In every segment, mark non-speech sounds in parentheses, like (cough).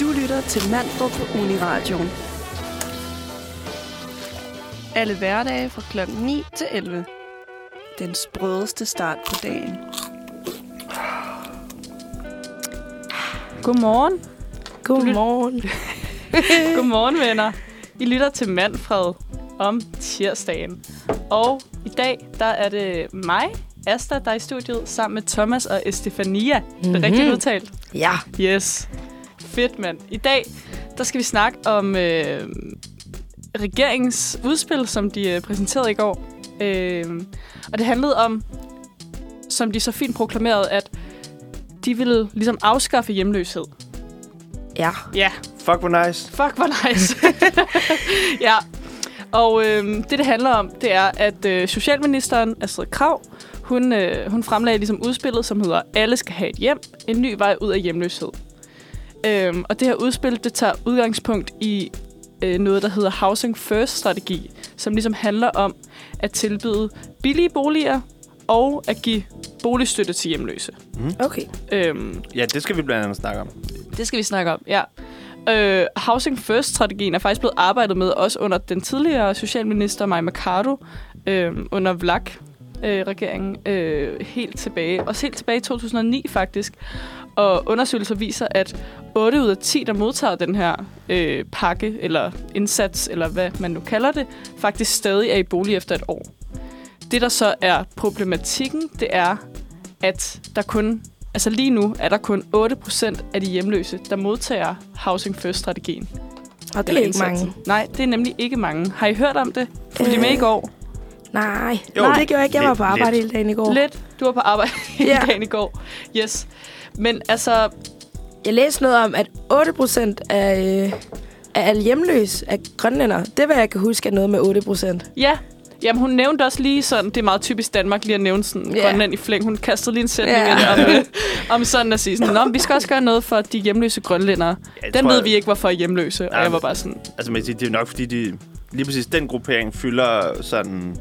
Du lytter til Mandrup på Uniradioen. Alle hverdage fra kl. 9 til 11. Den sprødeste start på dagen. Godmorgen. Godmorgen. (laughs) Godmorgen, venner. I lytter til Manfred om tirsdagen. Og i dag, der er det mig, Asta, der er i studiet, sammen med Thomas og Estefania. Mm-hmm. Det er rigtigt udtalt. Ja. Yes. Fedt, mand. I dag, der skal vi snakke om øh, regeringens udspil, som de øh, præsenterede i går. Øh, og det handlede om, som de så fint proklamerede, at de ville ligesom afskaffe hjemløshed. Ja. Ja, Fuck, hvor nice. Fuck, hvor nice. (laughs) ja. Og øh, det, det handler om, det er, at øh, Socialministeren, Astrid Krav, hun, øh, hun fremlagde ligesom udspillet, som hedder Alle skal have et hjem. En ny vej ud af hjemløshed. Øhm, og det her udspil, det tager udgangspunkt i øh, noget, der hedder Housing First-strategi, som ligesom handler om at tilbyde billige boliger og at give boligstøtte til hjemløse. Okay. Øhm, Ja, det skal vi blandt andet snakke om. det skal vi snakke om, ja. Øh, Housing First-strategien er faktisk blevet arbejdet med også under den tidligere socialminister Maja Mercado, øh, under VLAG-regeringen, øh, helt tilbage, også helt tilbage i 2009 faktisk. Og undersøgelser viser, at 8 ud af 10, der modtager den her øh, pakke, eller indsats, eller hvad man nu kalder det, faktisk stadig er i bolig efter et år. Det, der så er problematikken, det er, at der kun Altså lige nu er der kun 8% af de hjemløse, der modtager Housing First-strategien. Og det er ikke mange. Nej, det er nemlig ikke mange. Har I hørt om det? Fulgte I med i Øh, går? Nej. Jo, Nej, det gjorde jeg ikke. Jeg var på arbejde lidt. hele dagen i går. Lidt. Du var på arbejde (laughs) Ja. ja. dagen i går. Yes. Men altså, Jeg læste noget om, at 8 procent af, øh, af alle hjemløse er grønlænder. Det hvad jeg kan huske er noget med 8 procent. ja. Jamen, hun nævnte også lige sådan, det er meget typisk Danmark lige at nævne sådan Ja. yeah. Grønland i flæng. Hun kastede lige en sætning Ja. yeah. ind om, (laughs) øh, om sådan at sige sådan, Nå, men vi skal også gøre noget for de hjemløse grønlændere. jeg Den tror, ved vi ikke, hvorfor er hjemløse. Og Nej, jeg var men- bare sådan, Altså, sige, det er nok, fordi de, lige præcis den gruppering fylder sådan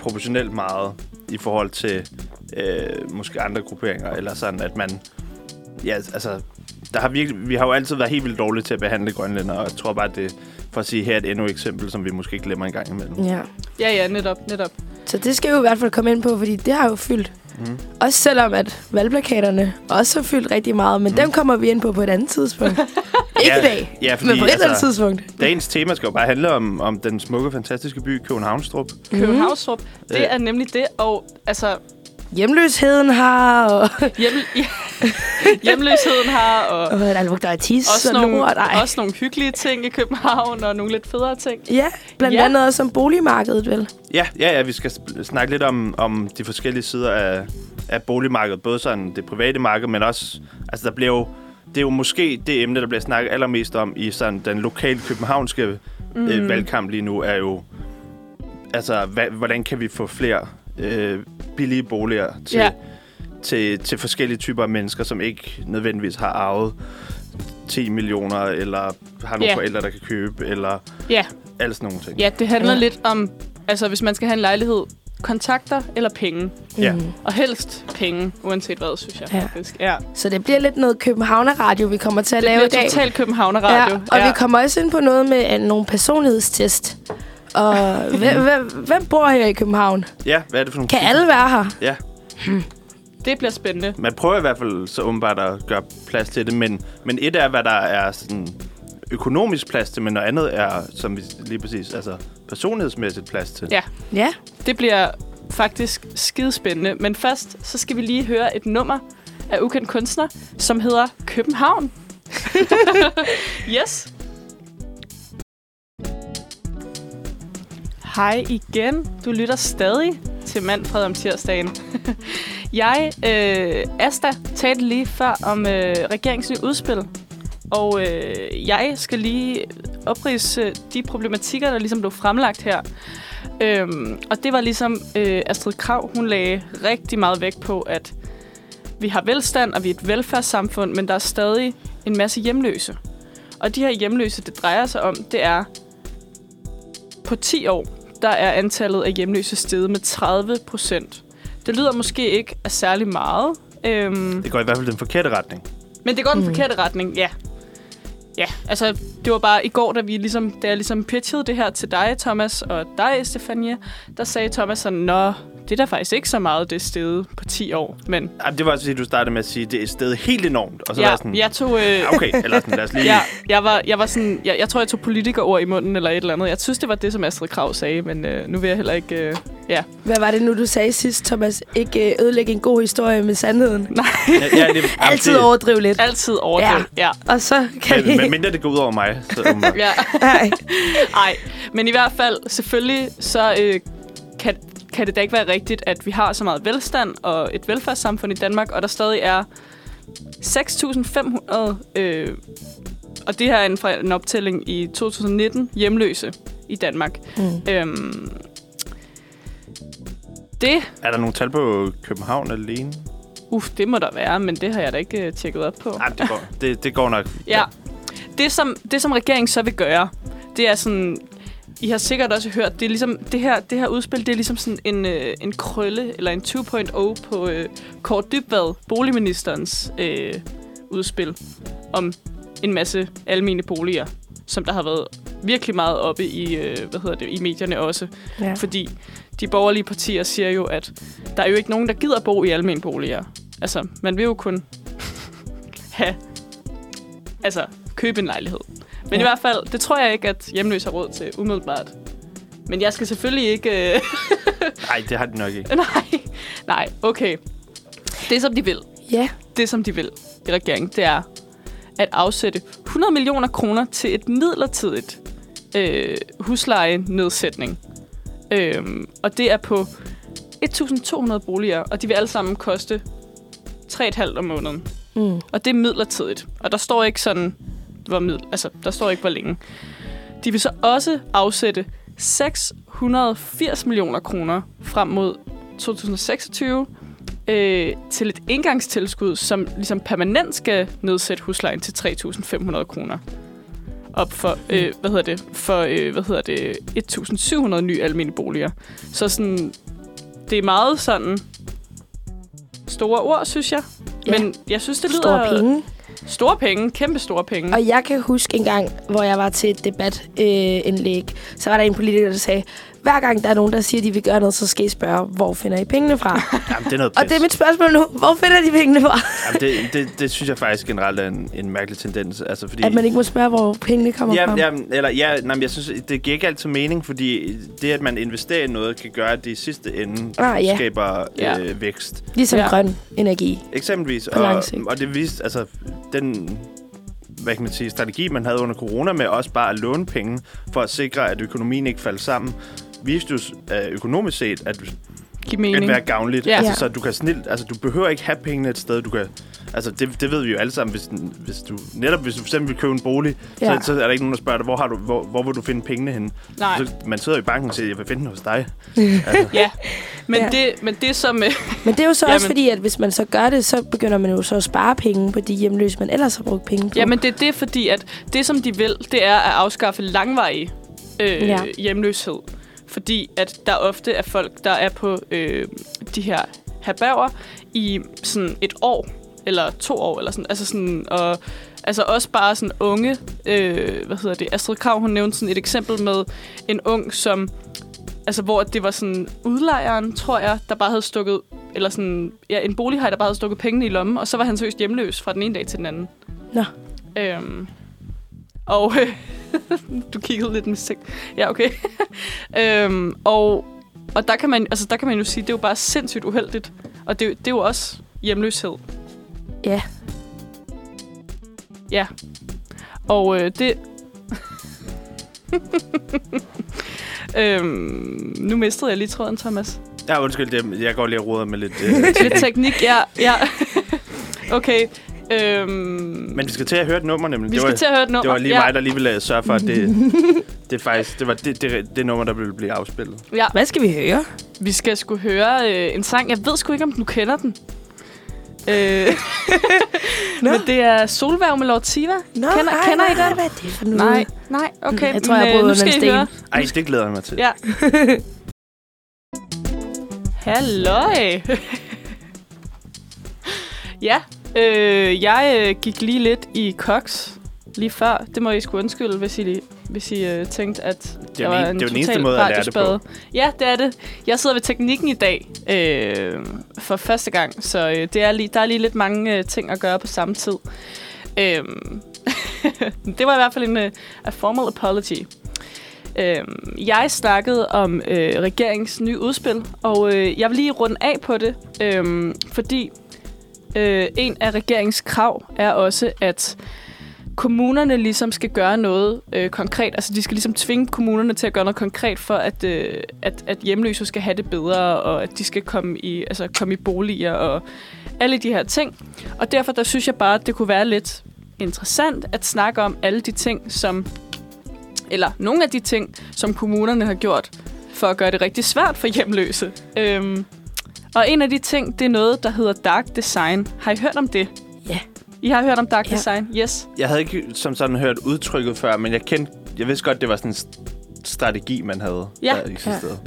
proportionelt meget i forhold til øh, måske andre grupperinger, eller sådan, at man... Ja, altså, der har virkelig, vi har jo altid været helt vildt dårlige til at behandle grønlænder, og jeg tror bare, at det for at sige her er et endnu eksempel, som vi måske glemmer en gang imellem. Ja. ja, ja, netop, netop. Så det skal vi jo i hvert fald komme ind på, fordi det har jo fyldt. Mm. Også selvom, at valgplakaterne også har fyldt rigtig meget. Men Mm. dem kommer vi ind på på et andet tidspunkt. (laughs) ikke Ja, i dag, Ja, fordi men på et eller andet altså, tidspunkt. dagens tema skal jo bare handle om, om den smukke, fantastiske by Københavnstrup. Københavnstrup, det Øh. er nemlig det. Og altså, Hjemløsheden har, og, hjem, hjemløsheden har, og og der lugter af tis også og nogle, lort. Ej. også nogle hyggelige ting i København, og nogle lidt federe ting. Ja, blandt Ja. andet også om boligmarkedet, vel? Ja, ja, ja vi skal snakke lidt om, om de forskellige sider af, af boligmarkedet. Både sådan det private marked, men også... Altså, der bliver jo... Det er jo måske det emne, der bliver snakket allermest om i sådan den lokale københavnske mm. øh, valgkamp lige nu, er jo... Altså, hva, hvordan kan vi få flere øh, billige boliger til, Ja. til, til forskellige typer af mennesker, som ikke nødvendigvis har arvet 10 millioner, eller har nogle Ja. forældre, der kan købe, eller Ja, alle sådan nogle ting. ja det handler Ja. lidt om, altså hvis man skal have en lejlighed, kontakter eller penge. Ja. Mm. Og helst penge, uanset hvad, synes jeg Ja. faktisk. Ja. Så det bliver lidt noget Københavner-radio, vi kommer til at Det lave i bliver dag. totalt Københavner ja, Radio. og vi kommer også ind på noget med uh, nogle personlighedstest. Og hvem, hvem, hvem bor her i København? Ja, hvad er det for nogle Kan alle være her? Ja, Det bliver spændende. man prøver i hvert fald så åbenbart at gøre plads til det, men, men et er, hvad der er sådan økonomisk plads til, men noget andet er, som vi lige præcis, altså personlighedsmæssigt plads til. Ja. Ja. Det bliver faktisk skidespændende. Men først, så skal vi lige høre et nummer af ukendt kunstner, som hedder København. (laughs) yes. Hej igen. Du lytter stadig til Manfred om tirsdagen. (laughs) Jeg, øh, Asta, talte lige før om øh, regeringens nye udspil. Og øh, jeg skal lige oprise øh, de problematikker, der ligesom blev fremlagt her. Øhm, og det var ligesom øh, Astrid Krav, hun lagde rigtig meget vægt på, at vi har velstand, og vi er et velfærdssamfund, men der er stadig en masse hjemløse. Og de her hjemløse, det drejer sig om, det er på 10 år, der er antallet af hjemløse steget med 30 procent. Det lyder måske ikke af særlig meget, øhm, Det går i hvert fald den forkerte retning. men det går den Mm. forkerte retning, ja. ja, altså det var bare i går, da, vi ligesom, da jeg ligesom pitchede det her til dig, Thomas, og dig, Stefanie, der sagde Thomas sådan, Nå, det er da faktisk ikke så meget, det sted på 10 år. Men Ej, det var altså, du startede med at sige, det er et sted helt enormt. Og så var ja, jeg sådan, jeg tog... Øh, "Ja, okay, eller sådan, lad os lige... (laughs) Ja, jeg var, jeg var sådan, jeg, jeg tror, jeg tog politikerord i munden eller et eller andet. Jeg synes, det var det, som Astrid Krav sagde, men øh, nu vil jeg heller ikke... Øh, ja. Hvad var det nu, du sagde sidst, Thomas? Ikke øh, ødelægge en god historie med sandheden. Nej, (laughs) Ja, ja, (laughs) det, Altid overdrive lidt. altid overdrevet. Ja. ja. Og så kan Men, vi... men mindre det går ud over mig. Så, um, ja. Nej. Ej, men i hvert fald, selvfølgelig, så øh, kan, det da ikke være rigtigt, at vi har så meget velstand og et velfærdssamfund i Danmark, og der stadig er 6.500, øh, og det her er en, fra en optælling i 2019, hjemløse i Danmark. Mm. Øhm, det er der nogle tal på København alene? Uff, det må der være, men det har jeg da ikke uh, tjekket op på. Nej, det går, det, det går nok. Ja. Det som, det, som regeringen så vil gøre, det er sådan... I har sikkert også hørt, det er ligesom det her, det her udspil, det er ligesom sådan en, øh, en krølle, eller en 2.0 på øh, Kort Dybvad, boligministerens øh, udspil om en masse almene boliger, som der har været virkelig meget oppe i, øh, hvad hedder det, i medierne også. Ja. Fordi de borgerlige partier siger jo, at der er jo ikke nogen, der gider bo i almene boliger. Altså, man vil jo kun (laughs) have, altså, købe en lejlighed. Men ja. i hvert fald, det tror jeg ikke, at hjemløse har råd til umiddelbart. Men jeg skal selvfølgelig ikke... Øh, (laughs) Nej, det har de nok ikke. (laughs) nej, nej, okay. Det, som de vil, Ja. det, som de vil i regeringen, det er at afsætte 100 millioner kroner til et midlertidigt øh, huslejenedsætning. Øhm, og det er på 1.200 boliger, og de vil alle sammen koste 3,5 om måneden. Mm. Og det er midlertidigt. Og der står ikke sådan, hvor middel, altså, der står ikke, hvor længe. De vil så også afsætte 680 millioner kroner frem mod 2026 øh, til et indgangstilskud, som ligesom permanent skal nedsætte huslejen til 3.500 kroner. Op for, øh, hvad hedder det, for, øh, hvad hedder det, 1.700 nye almene boliger. Så sådan, det er meget sådan store ord, synes jeg. Ja. Men jeg synes, det lyder... Store penge. Store penge. Kæmpe store penge. Og jeg kan huske en gang, hvor jeg var til et debatindlæg, øh, så var der en politiker, der sagde, hver gang der er nogen, der siger, at de vil gøre noget, så skal I spørge, hvor finder I pengene fra? (laughs) Jamen, det er noget Og det er mit spørgsmål nu. Hvor finder de pengene fra? Jamen, det, det, det synes jeg faktisk generelt er en, en mærkelig tendens. Altså, fordi, At man ikke må spørge, hvor pengene kommer fra. Ja, ja, eller, ja nej, jeg synes, det giver ikke altid mening, fordi det, at man investerer i noget, kan gøre, at det i sidste ende Ah, ja. skaber Ja. øh, vækst. Ligesom Ja. grøn energi. Eksempelvis. På lang Og, sigt. og det viste, altså, den hvad kan man sige, strategi, man havde under corona med også bare at låne penge for at sikre, at økonomien ikke faldt sammen, viste jo øh, økonomisk set, at, Giv at mening. være gavnligt. Ja. Altså, Ja. så du kan snilt, altså, du behøver ikke have pengene et sted, du kan... Altså, det, det ved vi jo alle sammen, hvis, hvis du... Netop hvis du for eksempel vil købe en bolig, ja. Ja. så, så, er der ikke nogen, der spørger dig, hvor, har du, hvor, hvor vil du finde pengene henne? Nej. Så, man sidder i banken og siger, jeg vil finde den hos dig. (laughs) Ja. Men, Ja. Det, men det som... Øh, (laughs) Men det er jo så Jamen. også fordi, at hvis man så gør det, så begynder man jo så at spare penge på de hjemløse, man ellers har brugt penge på. Jamen, det er det, fordi at det, som de vil, det er at afskaffe langvarig øh, ja. Ja. hjemløshed. Fordi at der ofte er folk, der er på øh, de her herberger i sådan et år, eller to år, eller sådan. Altså sådan, og altså også bare sådan unge, øh, hvad hedder det, Astrid Krav, hun nævnte sådan et eksempel med en ung, som, altså hvor det var sådan udlejeren, tror jeg, der bare havde stukket, eller sådan, ja, en bolighej, der bare havde stukket pengene i lommen, og så var han seriøst hjemløs fra den ene dag til den anden. Nå. Øhm, og øh, (laughs) du kiggede lidt mistænkt. Ja, okay. (laughs) øhm, og, og der kan, man, altså, der kan man jo sige, det er jo bare sindssygt uheldigt. Og det, er det er jo også hjemløshed. Ja. Ja. Og øh, det... (laughs) øhm, nu mistede jeg lige tråden, Thomas. Ja, undskyld, det, jeg går lige og roder med lidt... Øh, Lidt teknik, ja. ja. okay. Øhm, men vi skal til at høre et nummer, nemlig. vi det skal var, til at høre et nummer. det var lige ja. mig, der lige ville øh, sørge for, at det, (laughs) det faktisk det var det, det, det nummer, der ville blive afspillet. Ja, Hvad skal vi høre? vi skal sgu høre øh, en sang. Jeg ved sgu ikke, om du kender den. Øh, (laughs) Nå. men det er Solværv med Lord Siva. Nå, Kender- ej, kender I nej, den? Hvad er det for noget? Nej, nej, okay. Jeg tror, jeg har øh, boet nu under skal en I sten. høre. Ej, det glæder jeg mig til. Ja. (laughs) Halløj. ja, øh, jeg øh, gik lige lidt i Cox lige før. Det må I sgu undskylde, hvis I, hvis I uh, tænkte, at Det er, var en det er jo den total måde at lære det på. radiospade. Ja, det er det. Jeg sidder ved teknikken i dag øh, for første gang, så øh, det er lige, der er lige lidt mange øh, ting at gøre på samme tid. Øh, (laughs) det var i hvert fald en uh, a formal apology. Øh, jeg snakkede om øh, regeringens nye udspil, og øh, jeg vil lige runde af på det, øh, fordi øh, en af regeringens krav er også, at kommunerne ligesom skal gøre noget øh, konkret. Altså, de skal ligesom tvinge kommunerne til at gøre noget konkret for, at, øh, at, at hjemløse skal have det bedre, og at de skal komme i, altså, komme i boliger og alle de her ting. Og derfor der synes jeg bare, at det kunne være lidt interessant at snakke om alle de ting, som eller nogle af de ting, som kommunerne har gjort for at gøre det rigtig svært for hjemløse. Øhm, og en af de ting, det er noget, der hedder dark design. Har I hørt om det? Ja. I har hørt om dark Ja. design? Yes. Jeg havde ikke som sådan hørt udtrykket før, men jeg kendte, jeg vidste godt, det var sådan en st- strategi, man havde, Ja. der eksisterede.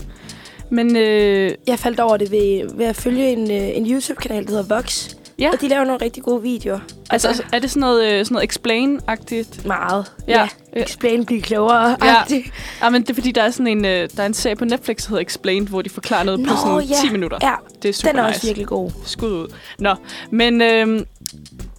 Men øh, Jeg faldt over det ved, ved at følge en, øh, en YouTube-kanal, der hedder Vox. Ja, Og de laver nogle rigtig gode videoer. altså, altså, er det sådan noget, øh, sådan noget explain-agtigt? Meget. Ja. Ja. Explain, blive klogere. Ja. (laughs) Ja. Men det er fordi, der er sådan en, øh, der er en serie på Netflix, der hedder Explained, hvor de forklarer noget på Nå, sådan ja. 10 minutter. ja, Det er super den er nice. også virkelig god. Skud ud. Nå, men øh,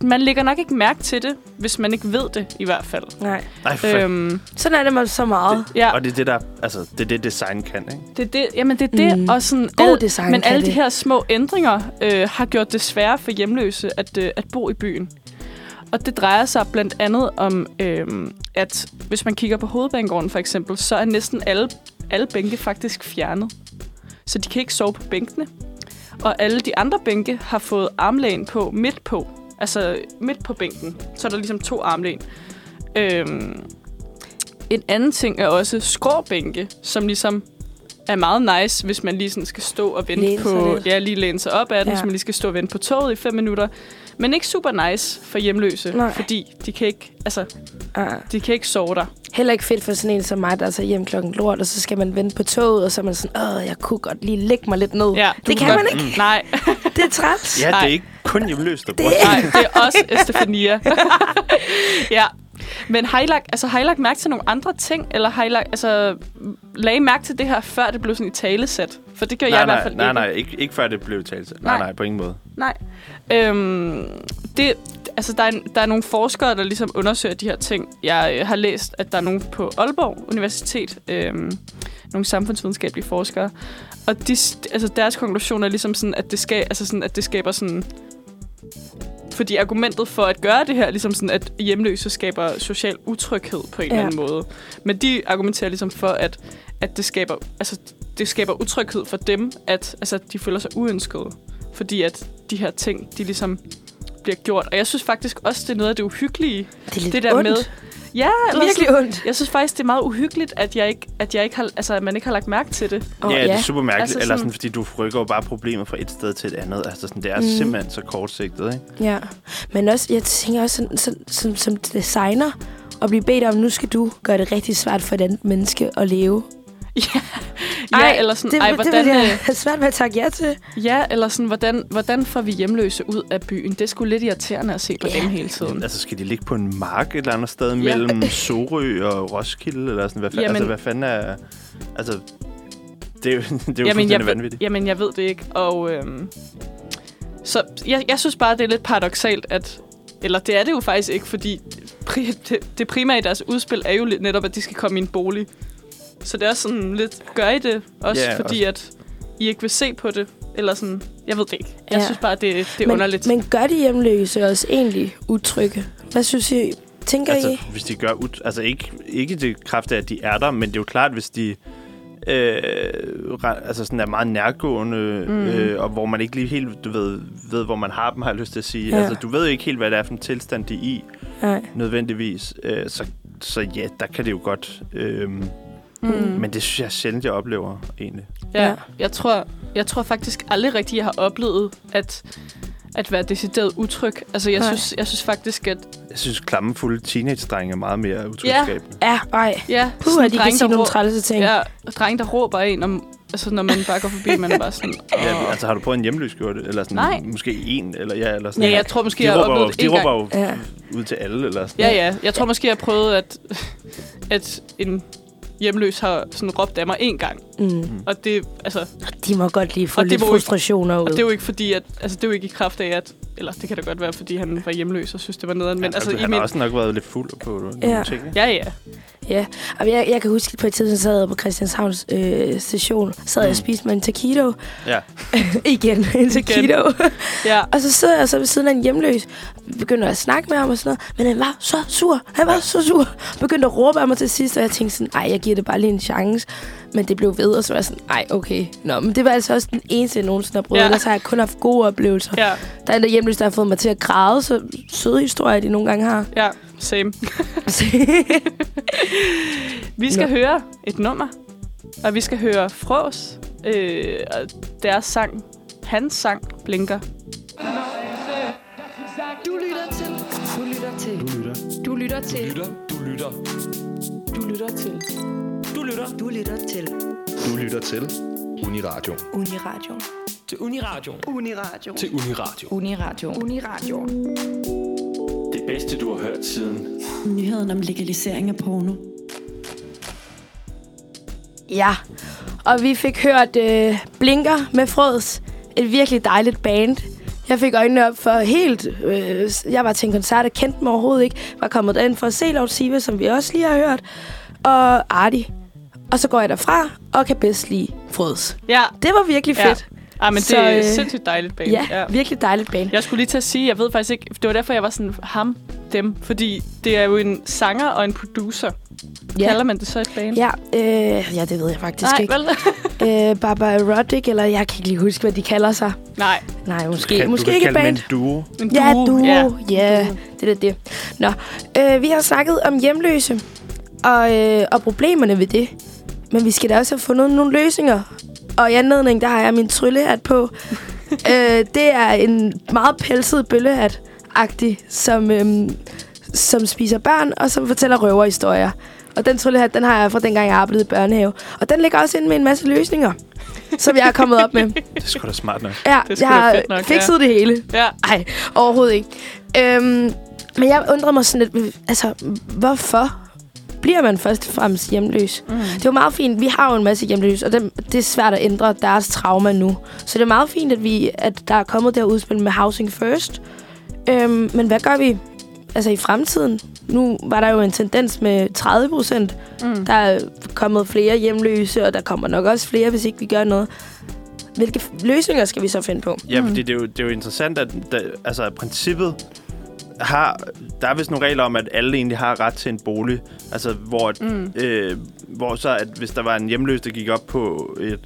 man lægger nok ikke mærke til det, hvis man ikke ved det i hvert fald. Nej. Ej, for Øhm, Sådan er det med så meget. ja, Og det er det, der, altså, det er det, design kan, ikke? det er det, jamen det er det, Mm. og sådan... God alle- design Men kan alle de det. her små ændringer øh, har gjort det sværere for hjemløse at, øh, at bo i byen. Og det drejer sig blandt andet om, øh, at hvis man kigger på hovedbanegården for eksempel, så er næsten alle, alle bænke faktisk fjernet. Så de kan ikke sove på bænkene. Og alle de andre bænke har fået armlæn på midt på. Altså midt på bænken. Så er der ligesom to armlæn. Øhm, en anden ting er også skråbænke, som ligesom er meget nice, hvis man lige sådan skal stå og vente Læne på... lidt. Ja, lige læne sig op af den, Ja. hvis man lige skal stå og vente på toget i fem minutter. Men ikke super nice for hjemløse, Nej. fordi de kan ikke, altså, Ah. de kan ikke sove der. Heller ikke fedt for sådan en som mig, der tager hjem klokken lort, og så skal man vente på toget, og så er man sådan, åh, jeg kunne godt lige lægge mig lidt ned. Ja, det kan godt- man ikke. Nej, (laughs) Det er træt. Ja, det Nej. er ikke kun hjemløst, der Det- bruger nej, (laughs) det er også Estefania. (laughs) ja. Men har I, lagt, altså, har I lagt mærke til nogle andre ting, eller har I lagt, altså, lagde I mærke til det her, før det blev sådan i talesæt? For det gør jeg nej, i hvert nej, fald nej, ikke. nej, ikke, ikke før det blev talt. Nej, Nej. nej, på ingen måde. Nej. Øhm, det, altså, der, er, der er nogle forskere, der ligesom undersøger de her ting. Jeg øh, har læst, at der er nogen på Aalborg Universitet, øhm, nogle samfundsvidenskabelige forskere, og de, altså, deres konklusion er ligesom sådan, at det, skal, altså sådan, at det skaber sådan... Fordi argumentet for at gøre det her, ligesom sådan, at hjemløse skaber social utryghed på en Ja. eller anden måde. Men de argumenterer ligesom for, at, at det, skaber, altså, det skaber utryghed for dem, at altså, de føler sig uønskede. Fordi at de her ting, de ligesom bliver gjort. Og jeg synes faktisk også, det er noget af det uhyggelige. Det er lidt Det der ondt. med... Ja, eller Virkelig sådan, ondt. jeg synes faktisk, det er meget uhyggeligt, at, jeg ikke, at, jeg ikke har, altså, at man ikke har lagt mærke til det. Oh, ja, det er super mærkeligt. Altså Altså eller sådan- sådan, fordi du rykker jo bare problemet fra et sted til et andet. Altså sådan, det er mm. simpelthen så kortsigtet, ikke? Ja, men også, jeg tænker også sådan, sådan, som, som designer, at blive bedt om, nu skal du gøre det rigtig svært for et andet menneske at leve. Ja, ja eller sådan, det, ej, det hvordan, vil jeg øh, have svært ved at takke ja til. ja, eller sådan, hvordan, hvordan får vi hjemløse ud af byen? Det er sgu lidt irriterende at se på Ja. dem hele tiden. Altså, skal de ligge på en mark et eller andet sted Ja. mellem Sorø og Roskilde? Eller sådan, hvad, fa- Jamen- altså, hvad fanden er... Altså, det er jo, (laughs) det er jo Jamen, jeg, vanvittigt. jamen, jeg ved det ikke. Og øhm, så jeg, jeg synes bare, det er lidt paradoxalt, at... Eller det er det jo faktisk ikke, fordi pri, det, det primære i deres udspil er jo lidt netop, at de skal komme i en bolig. Så det er også sådan lidt, gør I det også, Ja, fordi at I ikke vil se på det? Eller sådan, jeg ved det ikke. Jeg Ja. synes bare, det, det er men, underligt. Men gør de hjemløse også egentlig utrygge? Hvad synes I? Tænker Altså, I? hvis de gør... Ud, altså, ikke, ikke det kraft af, at de er der, men det er jo klart, hvis de... Øh, re- altså sådan er meget nærgående, Mm. øh, og hvor man ikke lige helt du ved, ved, hvor man har dem, har jeg lyst til at sige. Ja. Ja. Altså, du ved jo ikke helt, hvad det er for en tilstand, de er i, Nej. nødvendigvis. Øh, så, så ja, der kan det jo godt. Øh, mm. Men det synes jeg sjældent, jeg oplever, egentlig. Ja, Ja. jeg tror, jeg tror faktisk aldrig rigtigt, jeg har oplevet at, at være decideret utryg. Altså, jeg Nej. synes, jeg synes faktisk, at... Jeg synes, klammefulde teenage-drenge er meget mere utrygskabende. Ja, ej. Ja, Puh, sådan at de kan sige der nogle trælse ting. Ja, drenge, der råber en, om, altså, når man bare går forbi, man er bare sådan... (laughs) Ja, Åh. altså har du prøvet en hjemløs gjort det? Eller sådan, Nej. Måske en, eller ja, eller sådan Ja, jeg tror måske, de jeg har oplevet det de råber jo Ja. ud til alle, eller sådan Ja, ja. Jeg tror måske, jeg prøvede, at, at en hjemløs har sådan råbt af mig en gang. Mm. Og det, altså, De må godt lige få lidt må ikke- frustrationer ud. og det er jo ikke fordi, at, altså, det er jo ikke i kraft af, at, eller det kan da godt være, fordi han var hjemløs og synes, det var nederen. Men Ja, altså, han i har min, også nok været lidt fuld på nogle Ja. ting. ikke? ja, ja. Ja, og jeg, jeg kan huske, på et tidspunkt sad jeg på Christianshavns øh, station, sad jeg og Mm. spiste med en taquito. Ja. (laughs) Igen, en taquito. ja. (laughs) og så sidder jeg så ved siden af en hjemløs, begynder at snakke med ham og sådan noget, men han var så sur, han var Ja. så sur. Begyndte at råbe af mig til sidst, og jeg tænkte sådan, ej, jeg giver det bare lige en chance. Men det blev ved, og så var jeg sådan, ej, okay. Nå, men det var altså også den eneste, jeg nogensinde har prøvet. Ja. Ellers har jeg kun haft gode oplevelser. Ja. Der er en der hjemløs, der har fået mig til at græde, så søde historier, de nogle gange har. ja, same. (laughs) Vi skal Nå. høre et nummer, og vi skal høre Frås, øh, deres sang, hans sang, Blinker. Du lytter til. Du lytter til. Du lytter til. lytter, du lytter, Du lytter til. du lytter, Du lytter til. du lytter til Uniradio. Uniradio. Til Uniradio. Uniradio. Til Uniradio. Uniradio. Uniradio. Det bedste, du har hørt siden. Nyheden om legalisering af porno. Ja, og vi fik hørt øh, Blinker med Frøds. Et virkelig dejligt band. Jeg fik øjnene op for helt... Øh, jeg var til en koncert og kendte dem overhovedet ikke. Var kommet derind for at se Lord Siva, som vi også lige har hørt. Og Arti. Og så går jeg derfra og kan bedst lide Frøds. Ja, Det var virkelig fedt. Ah, men det Så, er øh, sindssygt dejligt band. Ja, ja, virkelig dejligt band. Jeg skulle lige til at sige, jeg ved faktisk ikke, det var derfor, jeg var sådan ham, dem, fordi det er jo en sanger og en producer. Ja. Kalder man det så et band? Ja, øh, ja, det ved jeg faktisk Nej, ikke. vel? (laughs) Øh, Baba Erotic, eller jeg kan ikke lige huske, hvad de kalder sig. Nej, Nej, måske, Kan, måske du kan ikke et kalde band. dem en duo. en Ja, duo. du. Ja, Ja. ja det er det. Nå, øh, vi har snakket om hjemløse og, øh, og problemerne ved det. Men vi skal da også have fundet nogle løsninger. Og i anledning, der har jeg min tryllehat på. (laughs) øh, det er en meget pelset bøllehat-agtig, som, øhm, som spiser børn og som fortæller røverhistorier. Og den tryllehat, den har jeg fra dengang, jeg arbejdede i børnehave. Og den ligger også inde med en masse løsninger, som jeg er kommet op med. (laughs) Det er sgu da smart nok. Ja, Det jeg har nok, fikset det hele. Ja. Nej, overhovedet ikke. Øhm, men jeg undrer mig sådan lidt, altså, hvorfor bliver man først og fremmest hjemløs? Mm. Det er jo meget fint, vi har jo en masse hjemløse, og dem, det er svært at ændre deres trauma nu. Så det er meget fint, at, vi, at der er kommet det her udspil med Housing First. Øhm, men hvad gør vi altså i fremtiden? Nu var der jo en tendens med 30 procent. Mm. Der er kommet flere hjemløse, og der kommer nok også flere, hvis ikke vi gør noget. Hvilke løsninger skal vi så finde på? Ja, fordi det er jo, det er jo interessant, at der, altså, princippet har... Der er vist nogle regler om, at alle egentlig har ret til en bolig. Altså, hvor, Mm. øh, hvor så, at hvis der var en hjemløs, der gik op på et,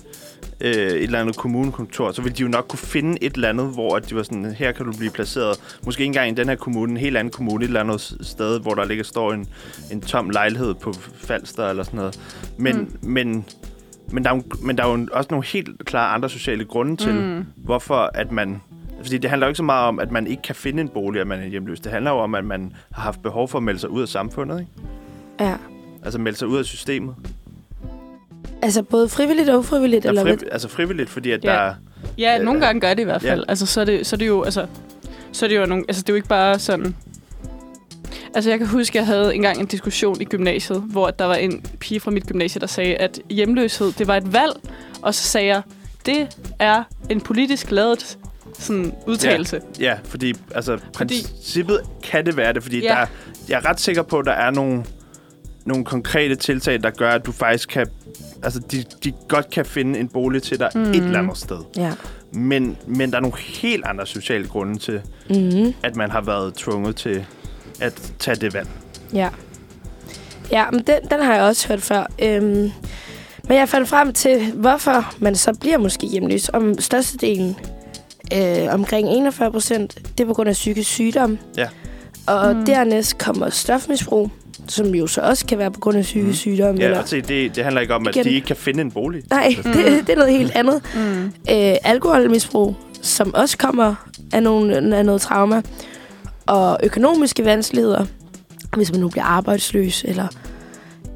øh, et eller andet kommunekontor, så ville de jo nok kunne finde et eller andet, hvor at de var sådan, her kan du blive placeret. Måske ikke engang i den her kommune, en helt anden kommune, et eller andet sted, hvor der ligger står en, en tom lejlighed på Falster eller sådan noget. Men, mm. men, men, der er jo, men der er jo også nogle helt klare andre sociale grunde til, Mm. hvorfor at man... Fordi det handler jo ikke så meget om, at man ikke kan finde en bolig, at man er hjemløs. Det handler jo om, at man har haft behov for at melde sig ud af samfundet, ikke? Ja. Altså melde sig ud af systemet. Altså både frivilligt og ufrivilligt, eller Eller fri, altså frivilligt, fordi at Ja. ja. der er... Ja, Øh, nogle gange gør det i hvert ja. fald. Altså, så er det, så er det jo, altså, så er det jo nogle, altså, det er jo ikke bare sådan... Altså, jeg kan huske, at jeg havde engang en diskussion i gymnasiet, hvor der var en pige fra mit gymnasie, der sagde, at hjemløshed, det var et valg. Og så sagde jeg, det er en politisk lavet sådan, udtalelse. Ja, fordi altså, princippet kan det være det, fordi Ja. ja. der, jeg er ret sikker på, at der er nogle, nogle konkrete tiltag, der gør, at du faktisk kan... Altså, de, de godt kan finde en bolig til dig mm. et eller andet sted. Ja. Men, men der er nogle helt andre sociale grunde til, Mm-hmm. at man har været tvunget til at tage det valg. Ja. Ja, men den, den har jeg også hørt før. Øhm, men jeg fandt frem til, hvorfor man så bliver måske hjemløs. Om størstedelen, øh, omkring 41 procent, det er på grund af psykisk sygdom. Ja. Og Mm. mm. dernæst kommer stofmisbrug, som jo så også kan være på grund af psykisk Mm. sygdom. Ja, eller, og se, det, det handler ikke om, at Igen. de ikke kan finde en bolig. nej, det, (laughs) det er noget helt andet. Mm. øh, alkoholmisbrug, som også kommer af, nogle, af noget trauma, og økonomiske vanskeligheder, hvis man nu bliver arbejdsløs, eller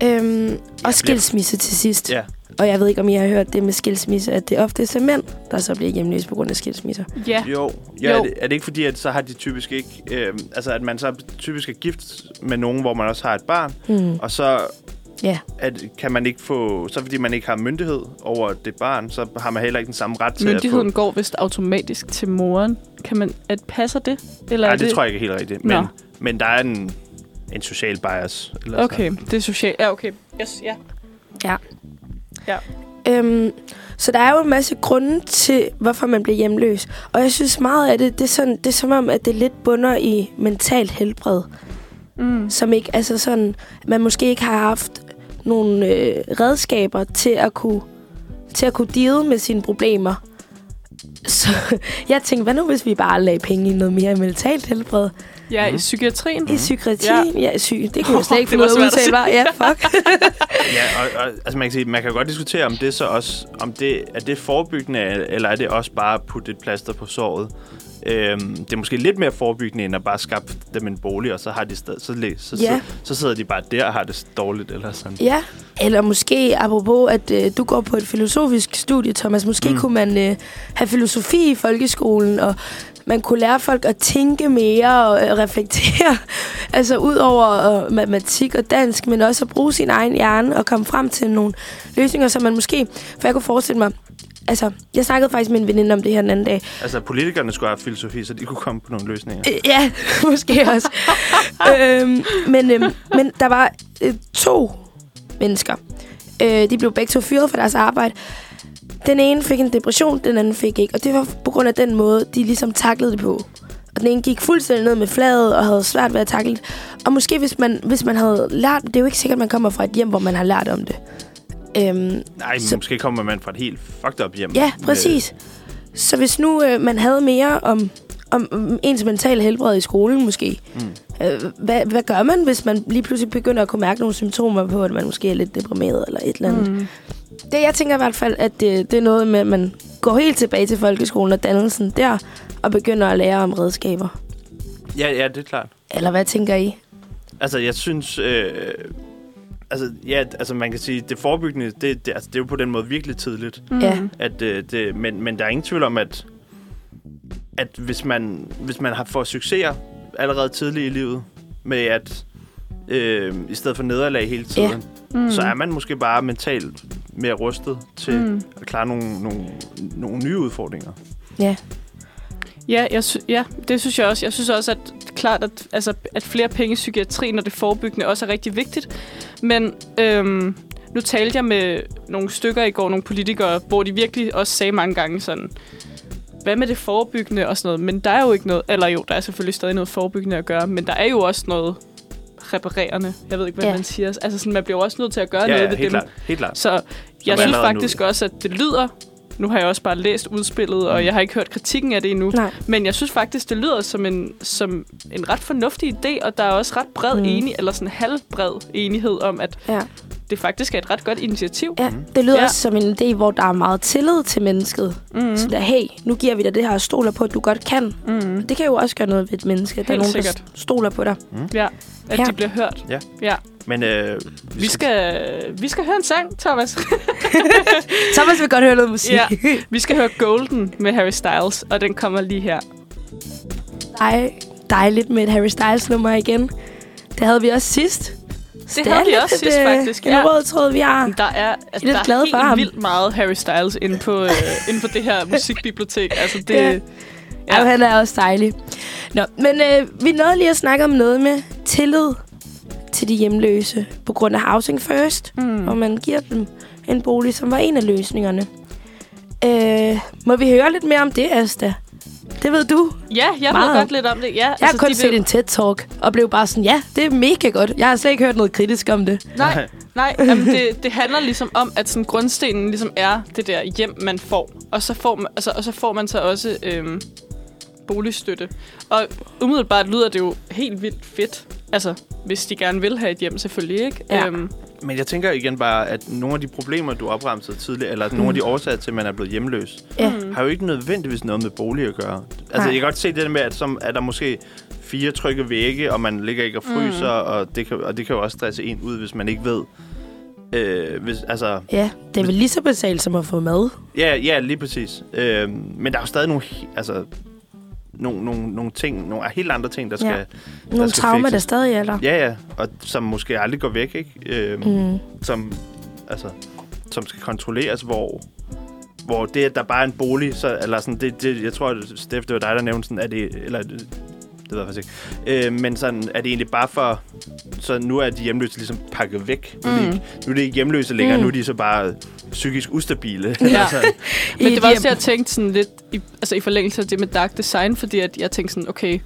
øhm, og skilsmisse til sidst. Ja, Og jeg ved ikke, om I har hørt det med skilsmisse, at det ofte er mænd, der så bliver hjemløse på grund af skilsmisser. Ja. Jo, ja, Jo. Er, det, er det ikke fordi, at så har de typisk ikke... Øh, altså, at man så typisk er gift med nogen, hvor man også har et barn, Mm. og så Ja. at, kan man ikke få... Så fordi man ikke har myndighed over det barn, så har man heller ikke den samme ret til Myndigheden at få... går vist automatisk til moren. Kan man, at passer det? Eller Nej, det, det tror jeg ikke er helt rigtigt. Men, Nå. men der er en, en social bias. Eller Okay, det er socialt. Ja, okay. Yes, ja. Øhm, så der er jo en masse grunde til, hvorfor man bliver hjemløs. Og jeg synes meget af det, det er, sådan, det er som om, at det lidt bunder i mentalt helbred. Mm. Som ikke, altså sådan, man måske ikke har haft nogle øh, redskaber til at kunne til at kunne deal med sine problemer. Så (laughs) jeg tænkte, hvad nu hvis vi bare lagde penge i noget mere mentalt helbred? Ja, Mhm. i psykiatrien. I psykiatrien? Ja, syg. Det kunne jeg (laughs) slet ikke finde ud af at svært at udtale. Var. Ja, fuck. (laughs) Ja, og, og altså man kan sige, man kan godt diskutere, om det så også, om det, er det forebyggende, eller er det også bare at putte et plaster på såret. Øhm, det er måske lidt mere forebyggende, end at bare skaffe dem en bolig, og så har de sted, så, så, Ja. så, så, sidder de bare der og har det dårligt, eller sådan. Ja, eller måske apropos, at øh, du går på et filosofisk studie, Thomas. Måske mm. Kunne man øh, have filosofi i folkeskolen, og man kunne lære folk at tænke mere og øh, reflektere. (laughs) altså ud over øh, matematik og dansk, men også at bruge sin egen hjerne og komme frem til nogle løsninger, som man måske... For jeg kunne forestille mig... Altså, jeg snakkede faktisk med en veninde om det her den anden dag. Altså, politikerne skulle have filosofi, så de kunne komme på nogle løsninger. Øh, Ja, (laughs) måske også. (laughs) øhm, men, øhm, men der var øh, to mennesker. Øh, de blev begge to fyret fra deres arbejde. Den ene fik en depression, den anden fik ikke. Og det var på grund af den måde, de ligesom taklede det på. Og den ene gik fuldstændig ned med fladet og havde svært ved at takle det. Og måske hvis man, hvis man havde lært... Det er jo ikke sikkert, at man kommer fra et hjem, hvor man har lært om det. Øhm, Nej, Så- måske kommer man fra et helt fucked up hjem. Ja, med- præcis. Så hvis nu øh, man havde mere om, om, om ens mentale helbred i skolen måske, Mm. øh, hvad, hvad gør man, hvis man lige pludselig begynder at kunne mærke nogle symptomer på, at man måske er lidt deprimeret eller et eller andet? Mm. Det, jeg tænker i hvert fald, at det, det er noget med, at man går helt tilbage til folkeskolen og dannelsen der, og begynder at lære om redskaber. Ja, ja, det er klart. Eller hvad tænker I? Altså, jeg synes... Øh, altså, ja, altså, man kan sige, det forebyggende, det, det, altså, det er jo på den måde virkelig tidligt. Mm. Ja. At, øh, det, men, men der er ingen tvivl om, at, at hvis man, hvis man har fået succeser allerede tidligt i livet, med at øh, i stedet for nederlag hele tiden, Mm. så er man måske bare mentalt mere rustet til Mm. at klare nogle, nogle, nogle nye udfordringer. Ja. Ja, jeg sy- ja, det synes jeg også. Jeg synes også, at klart, at, altså, at flere penge i psykiatrien og det forebyggende også er rigtig vigtigt. Men øhm, nu talte jeg med nogle stykker i går, nogle politikere, hvor de virkelig også sagde mange gange sådan, hvad med det forebyggende og sådan noget? Men der er jo ikke noget, eller jo, der er selvfølgelig stadig noget forebyggende at gøre, men der er jo også noget reparerende. Jeg ved ikke, hvad Ja. man siger. Altså sådan, man bliver jo også nødt til at gøre Ja, noget ja ved helt dem. klart. Helt klart. Så jeg synes allerede nu. faktisk også, at det lyder... Nu har jeg også bare læst udspillet, og Mm. jeg har ikke hørt kritikken af det endnu. Nej. Men jeg synes faktisk, det lyder som en, som en ret fornuftig idé, og der er også ret bred Mm. mm. enig, eller sådan halvbred enighed om, at Ja. det faktisk er et ret godt initiativ. Ja, det lyder ja. Også som en idé, hvor der er meget tillid til mennesket. Mm. Mm. Så der, hey, nu giver vi dig det her og stoler på, at du godt kan. Mm. Det kan jo også gøre noget ved et menneske. at der er Helt nogen, sikkert. der stoler på dig. Ja, at Ja. de bliver hørt. Ja. ja. Men øh, Vi skal, vi skal høre en sang, Thomas. (laughs) Thomas vil godt høre noget musik. Ja. vi skal høre Golden med Harry Styles, og den kommer lige her. Dej, dejligt med et Harry Styles nummer igen. Det havde vi også sidst. Det havde vi også sidst, faktisk, En ja. rød tråd, vi har. Der er, altså, lidt der er helt ham. vildt meget Harry Styles inde på, øh, (laughs) inde på det her musikbibliotek. Altså, det, Ja. ja. Ja, han er også dejlig. Nå, men øh, vi nåede lige at snakke om noget med tillid til de hjemløse på grund af Housing First, mm. Hvor man giver dem en bolig, som var en af løsningerne. Øh, må vi høre lidt mere om det, Asta? Det ved du. Ja, jeg Meget. ved godt lidt om det. Ja, Jeg har kun de set vil- en TED-talk og blev bare sådan, ja, det er mega godt. Jeg har slet ikke hørt noget kritisk om det. Nej, nej jamen det, det handler ligesom om, at sådan grundstenen ligesom er det der hjem, man får. Og så får man, altså, og så, får man så også øhm, boligstøtte. Og umiddelbart lyder det jo helt vildt fedt. Altså, hvis de gerne vil have et hjem, selvfølgelig, ikke? Ja. Øhm, Men jeg tænker igen bare, at nogle af de problemer, du opremsede tidligere, eller nogle af de årsager til, at man er blevet hjemløs, Ja. mm. har jo ikke nødvendigvis noget med bolig at gøre. Altså, Nej. jeg kan godt se det der med, at som, er der måske fire trygge vægge, og man ligger ikke og fryser, mm. og, det kan, og det kan jo også stresse en ud, hvis man ikke ved, Øh, hvis, altså, Ja, det er vel lige så basalt som at få mad. ja, ja, lige præcis. Øh, men der er jo stadig nogle, altså, nogle, nogle, nogle ting, nogle helt andre ting, der skal... Ja. Nogle skal traumer, der stadig er der. Ja, ja, og som måske aldrig går væk, ikke? Øh, Mm. som, altså, som skal kontrolleres, hvor, hvor det, at der bare er en bolig, så, eller sådan, det, det, jeg tror, Steff, det var dig, der nævnte sådan, at det, eller det ved jeg faktisk ikke, øh, men sådan, er det egentlig bare for, så nu er de hjemløse ligesom pakket væk. Nu, er de Mm. nu er det ikke hjemløse længere, Mm. mm. nu er de så bare psykisk ustabile. Ja. (laughs) altså, Men det var også jeg tænkte sådan lidt i, altså i forlængelse af det med dark design, fordi at jeg tænkte sådan, okay,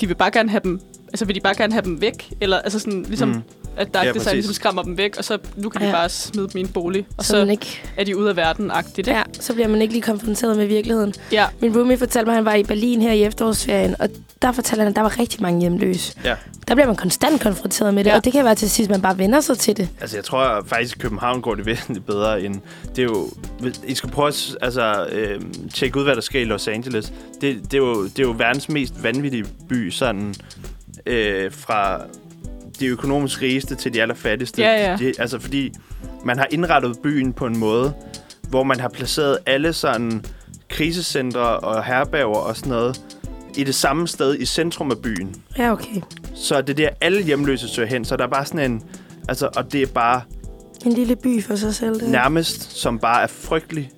de vil bare gerne have dem, altså vil de bare gerne have dem væk? Eller altså sådan, ligesom, mm. at dark Ja, ja, design præcis. ligesom skræmmer dem væk, og så nu kan de Ja. bare smide dem i en bolig, og Så, så man ikke, er de ude af verden-agtigt, ikke? ja, så bliver man ikke lige konfronteret med virkeligheden. Ja. Min roomie fortalte mig, at han var i Berlin her i efterårsferien, og der fortalte han, at der var rigtig mange hjemløse. Ja. Der bliver man konstant konfronteret med det, Ja. og det kan være til sidst, man bare vender sig til det. Altså, jeg tror faktisk, at i København går det (laughs) væsentligt bedre end... Det er jo... I skal prøve at altså, øh, tjekke ud, hvad der sker i Los Angeles. Det, det, er, jo, det er jo verdens mest vanvittige by, sådan... Øh, fra de økonomisk rigeste til de allerfattigste. Ja, ja. De, altså, fordi man har indrettet byen på en måde, hvor man har placeret alle sådan krisecentre og herberger og sådan noget i det samme sted i centrum af byen. Ja, okay. Så det er der, alle hjemløse søger hen. Så der er bare sådan en... Altså, og det er bare En lille by for sig selv. Det. nærmest, som bare er frygtelig.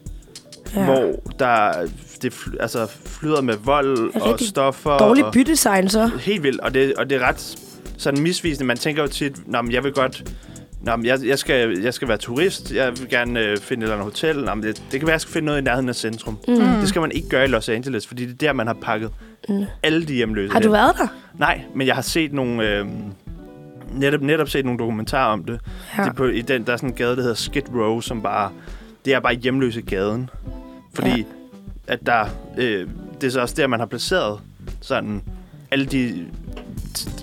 ja. Hvor der det fly, altså, flyder med vold og stoffer. Dårlig og, bydesign, så. Helt vildt. Og det, og det er ret sådan misvisende. Man tænker jo tit, Nå, men jeg vil godt... Nå, men jeg, jeg, skal, jeg skal være turist. Jeg vil gerne øh, finde et eller andet hotel. Nå, men det, det kan være, jeg skal finde noget i nærheden af centrum. Mm. Det skal man ikke gøre i Los Angeles, fordi det er der, man har pakket Mm. alle de hjemløse Har du været der? Nej, men jeg har set nogle... Øh, netop, netop set nogle dokumentarer om det. Ja. Det på, I den, der er sådan en gade, der hedder Skid Row, som bare... Det er bare hjemløse gaden. Fordi Ja. At der... Øh, det er så også der, man har placeret sådan alle de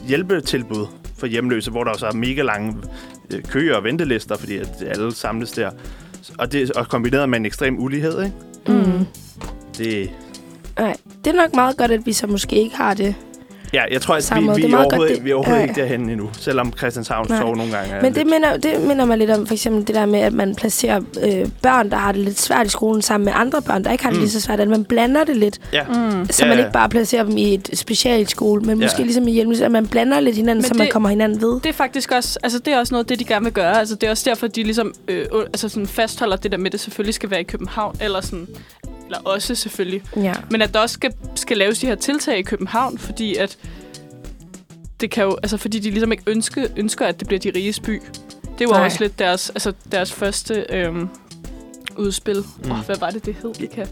hjælpetilbud for hjemløse, hvor der også er mega lange øh, køer og ventelister, fordi at alle samles der. Og det og kombineret med en ekstrem ulighed, ikke? Mm. Det, Nej, det er nok meget godt, at vi så måske ikke har det. Ja, jeg tror, at vi, vi, Det er er overhovedet, det- vi er overhovedet ja. ikke derhen endnu, selvom Christianshavn Nej. Sov nogle gange Men det lidt- minder, det minder mig lidt om for eksempel det der med, at man placerer øh, børn, der har det lidt svært i skolen, sammen med andre børn, der ikke har det Mm. lige så svært. At man blander det lidt, Ja, Mm. så Ja, man ja. ikke bare placerer dem i et specialskole, men Ja. måske ligesom i hjemme, at man blander lidt hinanden, Men så man det- kommer hinanden ved. Det er faktisk også, altså det er også noget af det, de gerne vil gøre. Altså det er også derfor, de ligesom øh, altså sådan fastholder det der med, at det selvfølgelig skal være i København, eller sådan, eller også selvfølgelig. Ja. Men at der også skal, skal laves de her tiltag i København, fordi at det kan jo, altså fordi de ligesom ikke ønske, ønsker, at det bliver de riges by. Det var Nej. også lidt deres, altså deres første øhm, udspil. Åh, Mm. oh, hvad var det, det hed? Det kan.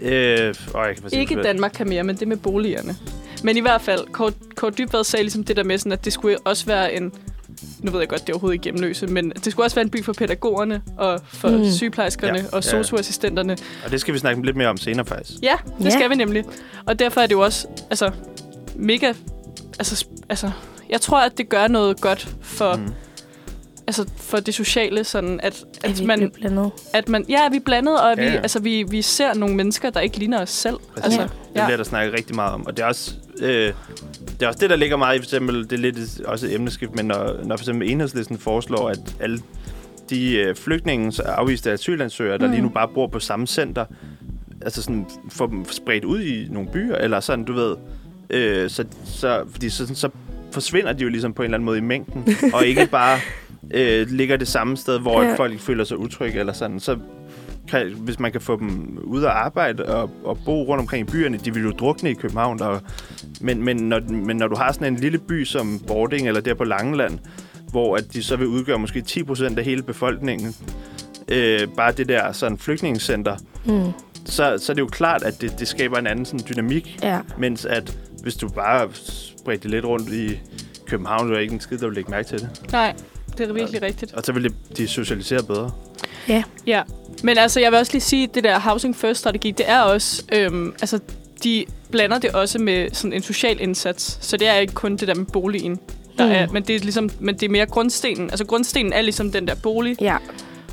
Øh, åh, jeg kan faktisk Ikke Danmark kan mere, men det med boligerne. Men i hvert fald, Kåre, Kåre Dybvad sagde ligesom det der med, sådan, at det skulle også være en... Nu ved jeg godt, det er overhovedet ikke hjemløse, men det skulle også være en by for pædagogerne og for Mm. sygeplejerskerne Ja, og socioassistenterne. Og det skal vi snakke lidt mere om senere, faktisk. Ja, det Ja. skal vi nemlig. Og derfor er det jo også altså, mega... Altså, altså, jeg tror, at det gør noget godt for, mm. Altså, for det sociale, sådan at, At at vi man, blandet. at man... Ja, vi er blandet, og Ja, vi, ja. altså, vi, vi ser nogle mennesker, der ikke ligner os selv. Præcis. Altså, Ja. Det bliver der snakket rigtig meget om. Og det er også, øh, det, er også det, der ligger meget i, for eksempel, det er lidt også et emneskift, men når, når for eksempel enhedslisten foreslår, at alle de øh, flygtninge, afviste asylansøgere, der Mm. lige nu bare bor på samme center, altså sådan, få dem spredt ud i nogle byer, eller sådan, du ved, øh, så, så, fordi så, så forsvinder de jo ligesom på en eller anden måde i mængden, og ikke (laughs) bare øh, ligger det samme sted, hvor ja. folk føler sig utrygge, eller sådan, så kan, hvis man kan få dem ud at arbejde og, og bo rundt omkring i byerne, de vil jo drukne i København. Og, men, men, når, men når du har sådan en lille by som Bording eller der på Langeland, hvor at de så vil udgøre måske 10% af hele befolkningen, øh, bare det der sådan flygtningecenter, Mm. så, så er det jo klart, at det, det skaber en anden sådan dynamik, Ja. mens at hvis du bare spreder det lidt rundt i København, så er der ikke en skid, der vil lægge mærke til det. Nej, det er virkelig rigtigt. Og så vil det, de socialisere bedre. Ja, men altså, jeg vil også lige sige, at det der Housing First-strategi, det er også, øhm, altså, de blander det også med sådan en social indsats. Så det er ikke kun det der med boligen, der Mm. er, men det er ligesom, men det er mere grundstenen. Altså, grundstenen er ligesom den der bolig Ja.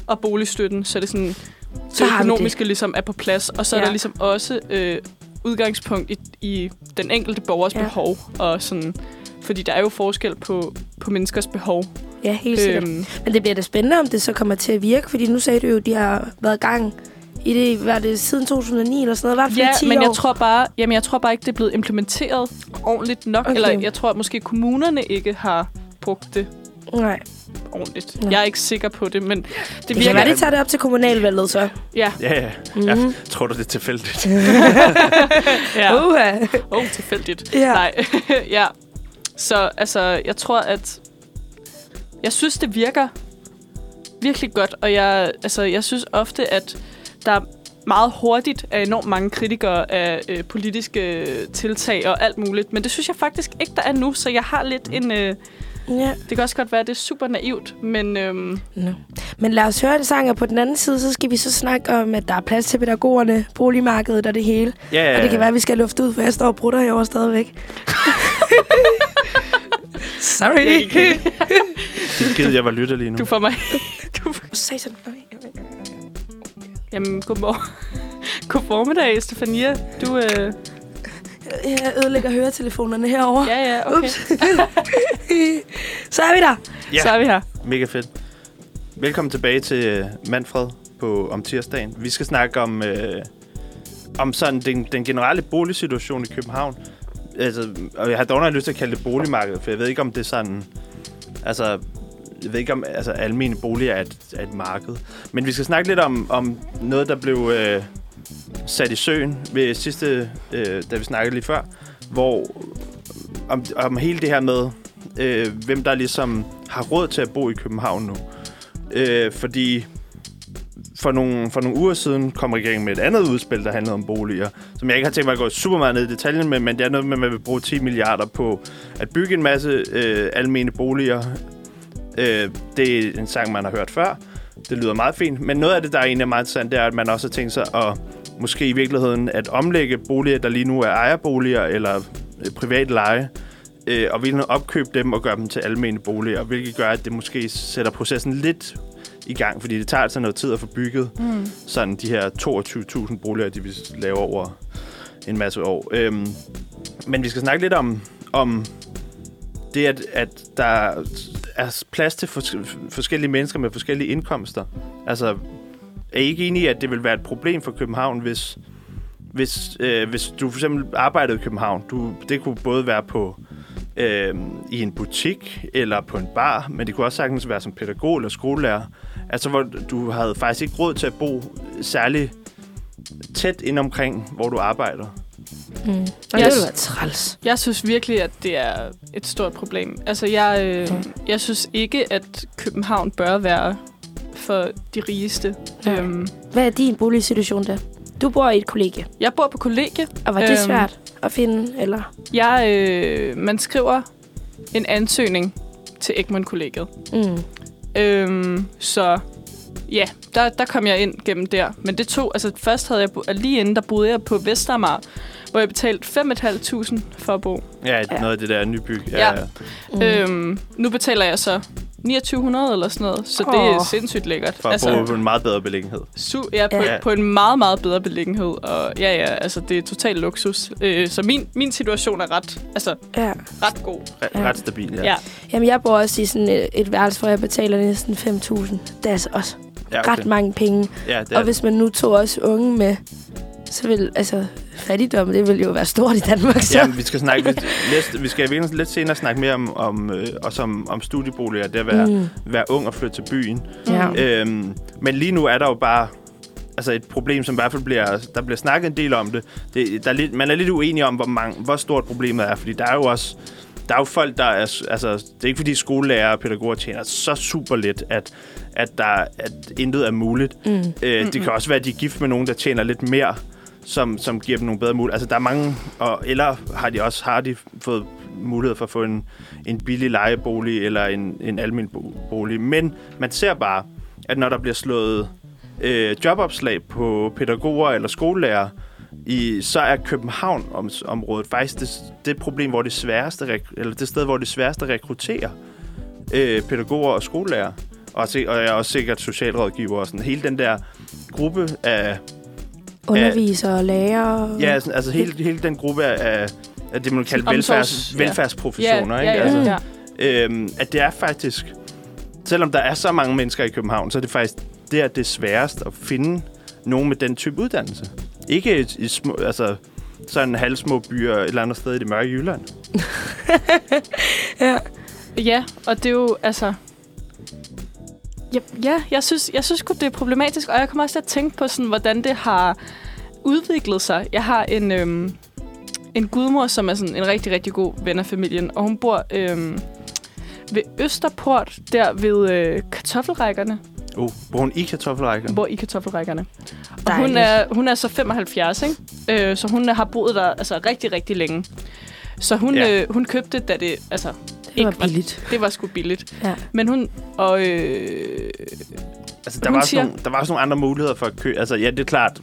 og boligstøtten, så det er sådan, Så vi økonomiske ligesom er på plads, og så ja. er der ligesom også øh, udgangspunkt i, i den enkelte borgers ja. behov, og sådan fordi der er jo forskel på, på menneskers behov. Ja, helt sikkert. Øhm, Men det bliver da spændende, om det så kommer til at virke, fordi nu sagde du jo, at de har været i gang i det, hvad det, siden 2009 eller sådan noget, i hvert fald ja, i 10 men år. jeg tror bare, jamen jeg tror bare ikke, det er blevet implementeret ordentligt nok. Okay. Eller jeg tror, at måske kommunerne ikke har brugt det Nej. ordentligt. Nå. Jeg er ikke sikker på det, men det Det kan virker... være, de tager det op til kommunalvalget så. Ja, Ja, ja. Mhm. Jeg tror du, det er tilfældigt? (laughs) (laughs) ja. Uha. Åh, oh, tilfældigt. Ja. Nej, (laughs) ja. Så altså, jeg tror, at... Jeg synes, det virker virkelig godt, og jeg, altså, jeg synes ofte, at der meget hurtigt er enormt mange kritikere af øh, politiske tiltag og alt muligt. Men det synes jeg faktisk ikke, der er nu, så jeg har lidt en... Øh, Ja. det kan også godt være, at det er super naivt, men øhm, No. Men lad os høre det sang, og på den anden side, så skal vi så snakke om, at der er plads til pædagogerne, boligmarkedet og det hele. Ja, ja, Og det kan være, at vi skal lufte ud, for jeg står og brutter herovre stadigvæk. (laughs) (laughs) Sorry. Det gider jeg var lytter lige nu. du får mig... du, (laughs) Satan. jamen, godmorgen. God formiddag, Stefania. Du, øh, Jeg ødelægger høretelefonerne herovre. ja, ja, okay. Ups. (laughs) så er vi der. Ja. Så er vi her. Mega fedt. Velkommen tilbage til øh, Manfred på om tirsdagen. Vi skal snakke om, øh, om sådan den, den generelle boligsituation i København. Altså, og jeg har dog nok lyst til at kalde det boligmarked, for jeg ved ikke, om det er sådan... Altså, jeg ved ikke, om altså, almene boliger er et, er et marked. Men vi skal snakke lidt om, om noget, der blev øh, sat i søen ved sidste, øh, da vi snakkede lige før, hvor om, om hele det her med, øh, hvem der ligesom har råd til at bo i København nu. Øh, fordi for nogle, for nogle uger siden kom regeringen med et andet udspil, der handlede om boliger, som jeg ikke har tænkt mig at gå super meget ned i detaljen med, men det er noget med, at man vil bruge 10 milliarder på at bygge en masse øh, almene boliger. Øh, det er en sang, man har hørt før. Det lyder meget fint, men noget af det, der er meget interessant, det er, at man også har tænkt sig at måske i virkeligheden at omlægge boliger, der lige nu er ejerboliger eller øh, privat leje, øh, og vil opkøbe dem og gøre dem til almene boliger, hvilket gør, at det måske sætter processen lidt i gang, fordi det tager altså noget tid at få bygget Mm. sådan de her 22.000 boliger, de vil lave over en masse år. Øhm, men vi skal snakke lidt om, om det, at, at der er plads til fors- forskellige mennesker med forskellige indkomster. Altså, er I ikke enige i, at det vil være et problem for København, hvis, hvis, øh, hvis du for eksempel arbejdede i København? Du, det kunne både være på øh, i en butik eller på en bar, men det kunne også sagtens være som pædagog eller skolelærer. Altså, hvor du havde faktisk ikke råd til at bo særlig tæt ind omkring, hvor du arbejder. Mm. Og Jeg det være træls. Jeg synes virkelig, at det er et stort problem. Altså, jeg, øh, Ja. jeg synes ikke, at København bør være for de rigeste. Nej. Øhm, Hvad er din boligsituation der? Du bor i et kollegie, jeg bor på kollegie. og var det Øhm. svært at finde, eller? Jeg, øh, man skriver en ansøgning til Egmont-kollegiet. Mm. Øhm, så ja, der, der kom jeg ind gennem der. Men det tog, altså først havde jeg, bo- lige inden, der boede jeg på Vestermar, hvor jeg betalte 5.500 for at bo. Ja, Ja. ja. noget af det der nybyg. Ja. ja. Mm. Mm. Øhm, nu betaler jeg så 2900 eller sådan noget, så det er sindssygt lækkert. For at altså, bo på en meget bedre beliggenhed. Su- ja, på, Ja. på en meget, meget bedre beliggenhed. Og ja, ja, altså det er total luksus. Øh, så min, min situation er ret, altså, Ja. ret god. Re- Ja. Ret stabil, ja. Ja. Jamen, jeg bor også i sådan et, et værelse, hvor jeg betaler næsten 5.000. Det er altså også ja ret mange penge. Ja, det Og hvis man nu tog også unge med, så vil, altså, fattigdom, det vil jo være stort i Danmark, så. Ja, vi skal snakke lidt, lidt, vi skal virkelig lidt senere snakke mere om, om, øh, også om, om studieboliger, det at være, mm. Være ung og flytte til byen. Ja. Mm. Øhm, men lige nu er der jo bare altså et problem, som i hvert fald bliver, der bliver snakket en del om det. det der er lidt, man er lidt uenig om, hvor, mange, hvor stort problemet er, fordi der er jo også der er jo folk, der er... Altså, det er ikke fordi skolelærer og pædagoger tjener så super lidt, at, at, der, at intet er muligt. Mm. Øh, det kan også være, at de er gift med nogen, der tjener lidt mere, som, som giver dem nogle bedre muligheder. Altså, der er mange... Og, eller har de også har de fået mulighed for at få en, en billig lejebolig eller en, en almindelig bolig. Men man ser bare, at når der bliver slået øh, jobopslag på pædagoger eller skolelærer, i, så er København-området faktisk det, det problem, hvor det sværeste, eller det sted, hvor det sværeste rekrutterer øh, pædagoger og skolelærer. Og, og jeg er også sikkert socialrådgiver og sådan. Hele den der gruppe af... Undervisere og lærere. Ja, sådan, altså hele, hele den gruppe af, at det, man kalder velfærds, ja. velfærdsprofessioner. ja, ikke? ja, Altså, ja. øhm, at det er faktisk, selvom der er så mange mennesker i København, så er det faktisk der, det er sværest at finde nogen med den type uddannelse. Ikke i, i små, altså, sådan halvsmå byer et eller andet sted i det mørke Jylland. (laughs) Ja. Ja, og det er jo, altså... Ja, ja jeg, synes, jeg synes godt det er problematisk, og jeg kommer også til at tænke på, sådan, hvordan det har udviklet sig. Jeg har en, øhm, en gudmor, som er sådan en rigtig, rigtig god ven af familien, og hun bor øhm, ved Østerport, der ved øh, kartoffelrækkerne. Oh, bor hun i kartoffelrækken? Hun bor i kartoffelrækkerne. Og hun er, hun er så 75, ikke? Øh, så hun har boet der altså, rigtig, rigtig længe. Så hun, Ja. øh, hun købte, da det... Altså, Det var ikke var- billigt. det var sgu billigt. Ja. Men hun... Og, øh, Altså, der, Hun var siger- nogle, der var også nogle andre muligheder for at købe. Altså, ja, det er klart.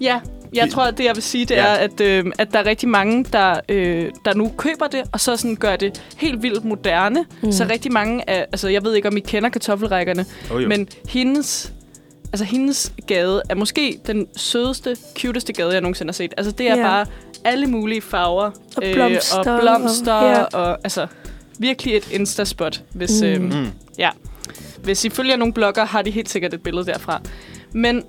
ja, jeg tror, at det, jeg vil sige, det Ja. er, at, øh, at der er rigtig mange, der, øh, der nu køber det, og så sådan gør det helt vildt moderne. Mm. Så rigtig mange af... Altså, jeg ved ikke, om I kender kartoffelrækkerne, Oh, jo. men hendes... Altså, hendes gade er måske den sødeste, cuteste gade, jeg nogensinde har set. Altså, det er Ja. bare alle mulige farver. Og blomster, og blomster, og- ja. og, altså, virkelig et Insta-spot, hvis... Mm. Øh, Mm. Hvis I følger nogle blogger, har de helt sikkert et billede derfra. Men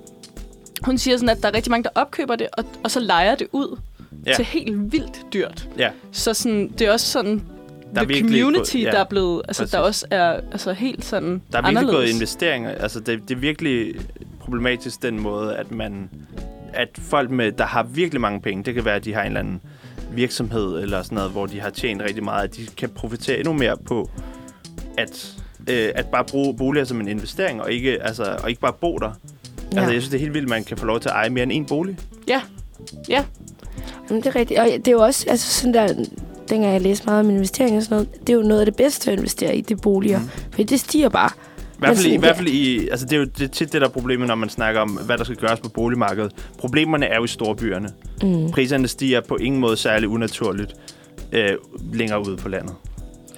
hun siger sådan, at der er rigtig mange, der opkøber det, og, og så leger det ud Ja. ja. til helt vildt dyrt. Ja. Så sådan, det er også sådan, Der er the community, gået- ja, der er blevet, altså præcis. der også er altså, helt sådan Der er virkelig anderledes. gået investeringer. Altså, det, det er virkelig problematisk den måde, at man at folk, med, der har virkelig mange penge, det kan være, at de har en eller anden virksomhed eller sådan noget, hvor de har tjent rigtig meget, at de kan profitere endnu mere på at, øh, at bare bruge boliger som en investering, og ikke, altså, og ikke bare bo der. Ja. Altså, jeg synes, det er helt vildt, at man kan få lov til at eje mere end en bolig. Jamen, det er rigtigt. Og det er jo også altså sådan der, dengang jeg læste meget om investering og sådan noget, det er jo noget af det bedste at investere i, det er boliger. Mm. For det stiger bare. I hvert fald, i, i, sådan, hvert fald i, altså det er jo det er tit det der er problemet, når man snakker om, hvad der skal gøres på boligmarkedet. Problemerne er jo i storbyerne. Mm. Priserne stiger på ingen måde særlig unaturligt øh, længere ude på landet.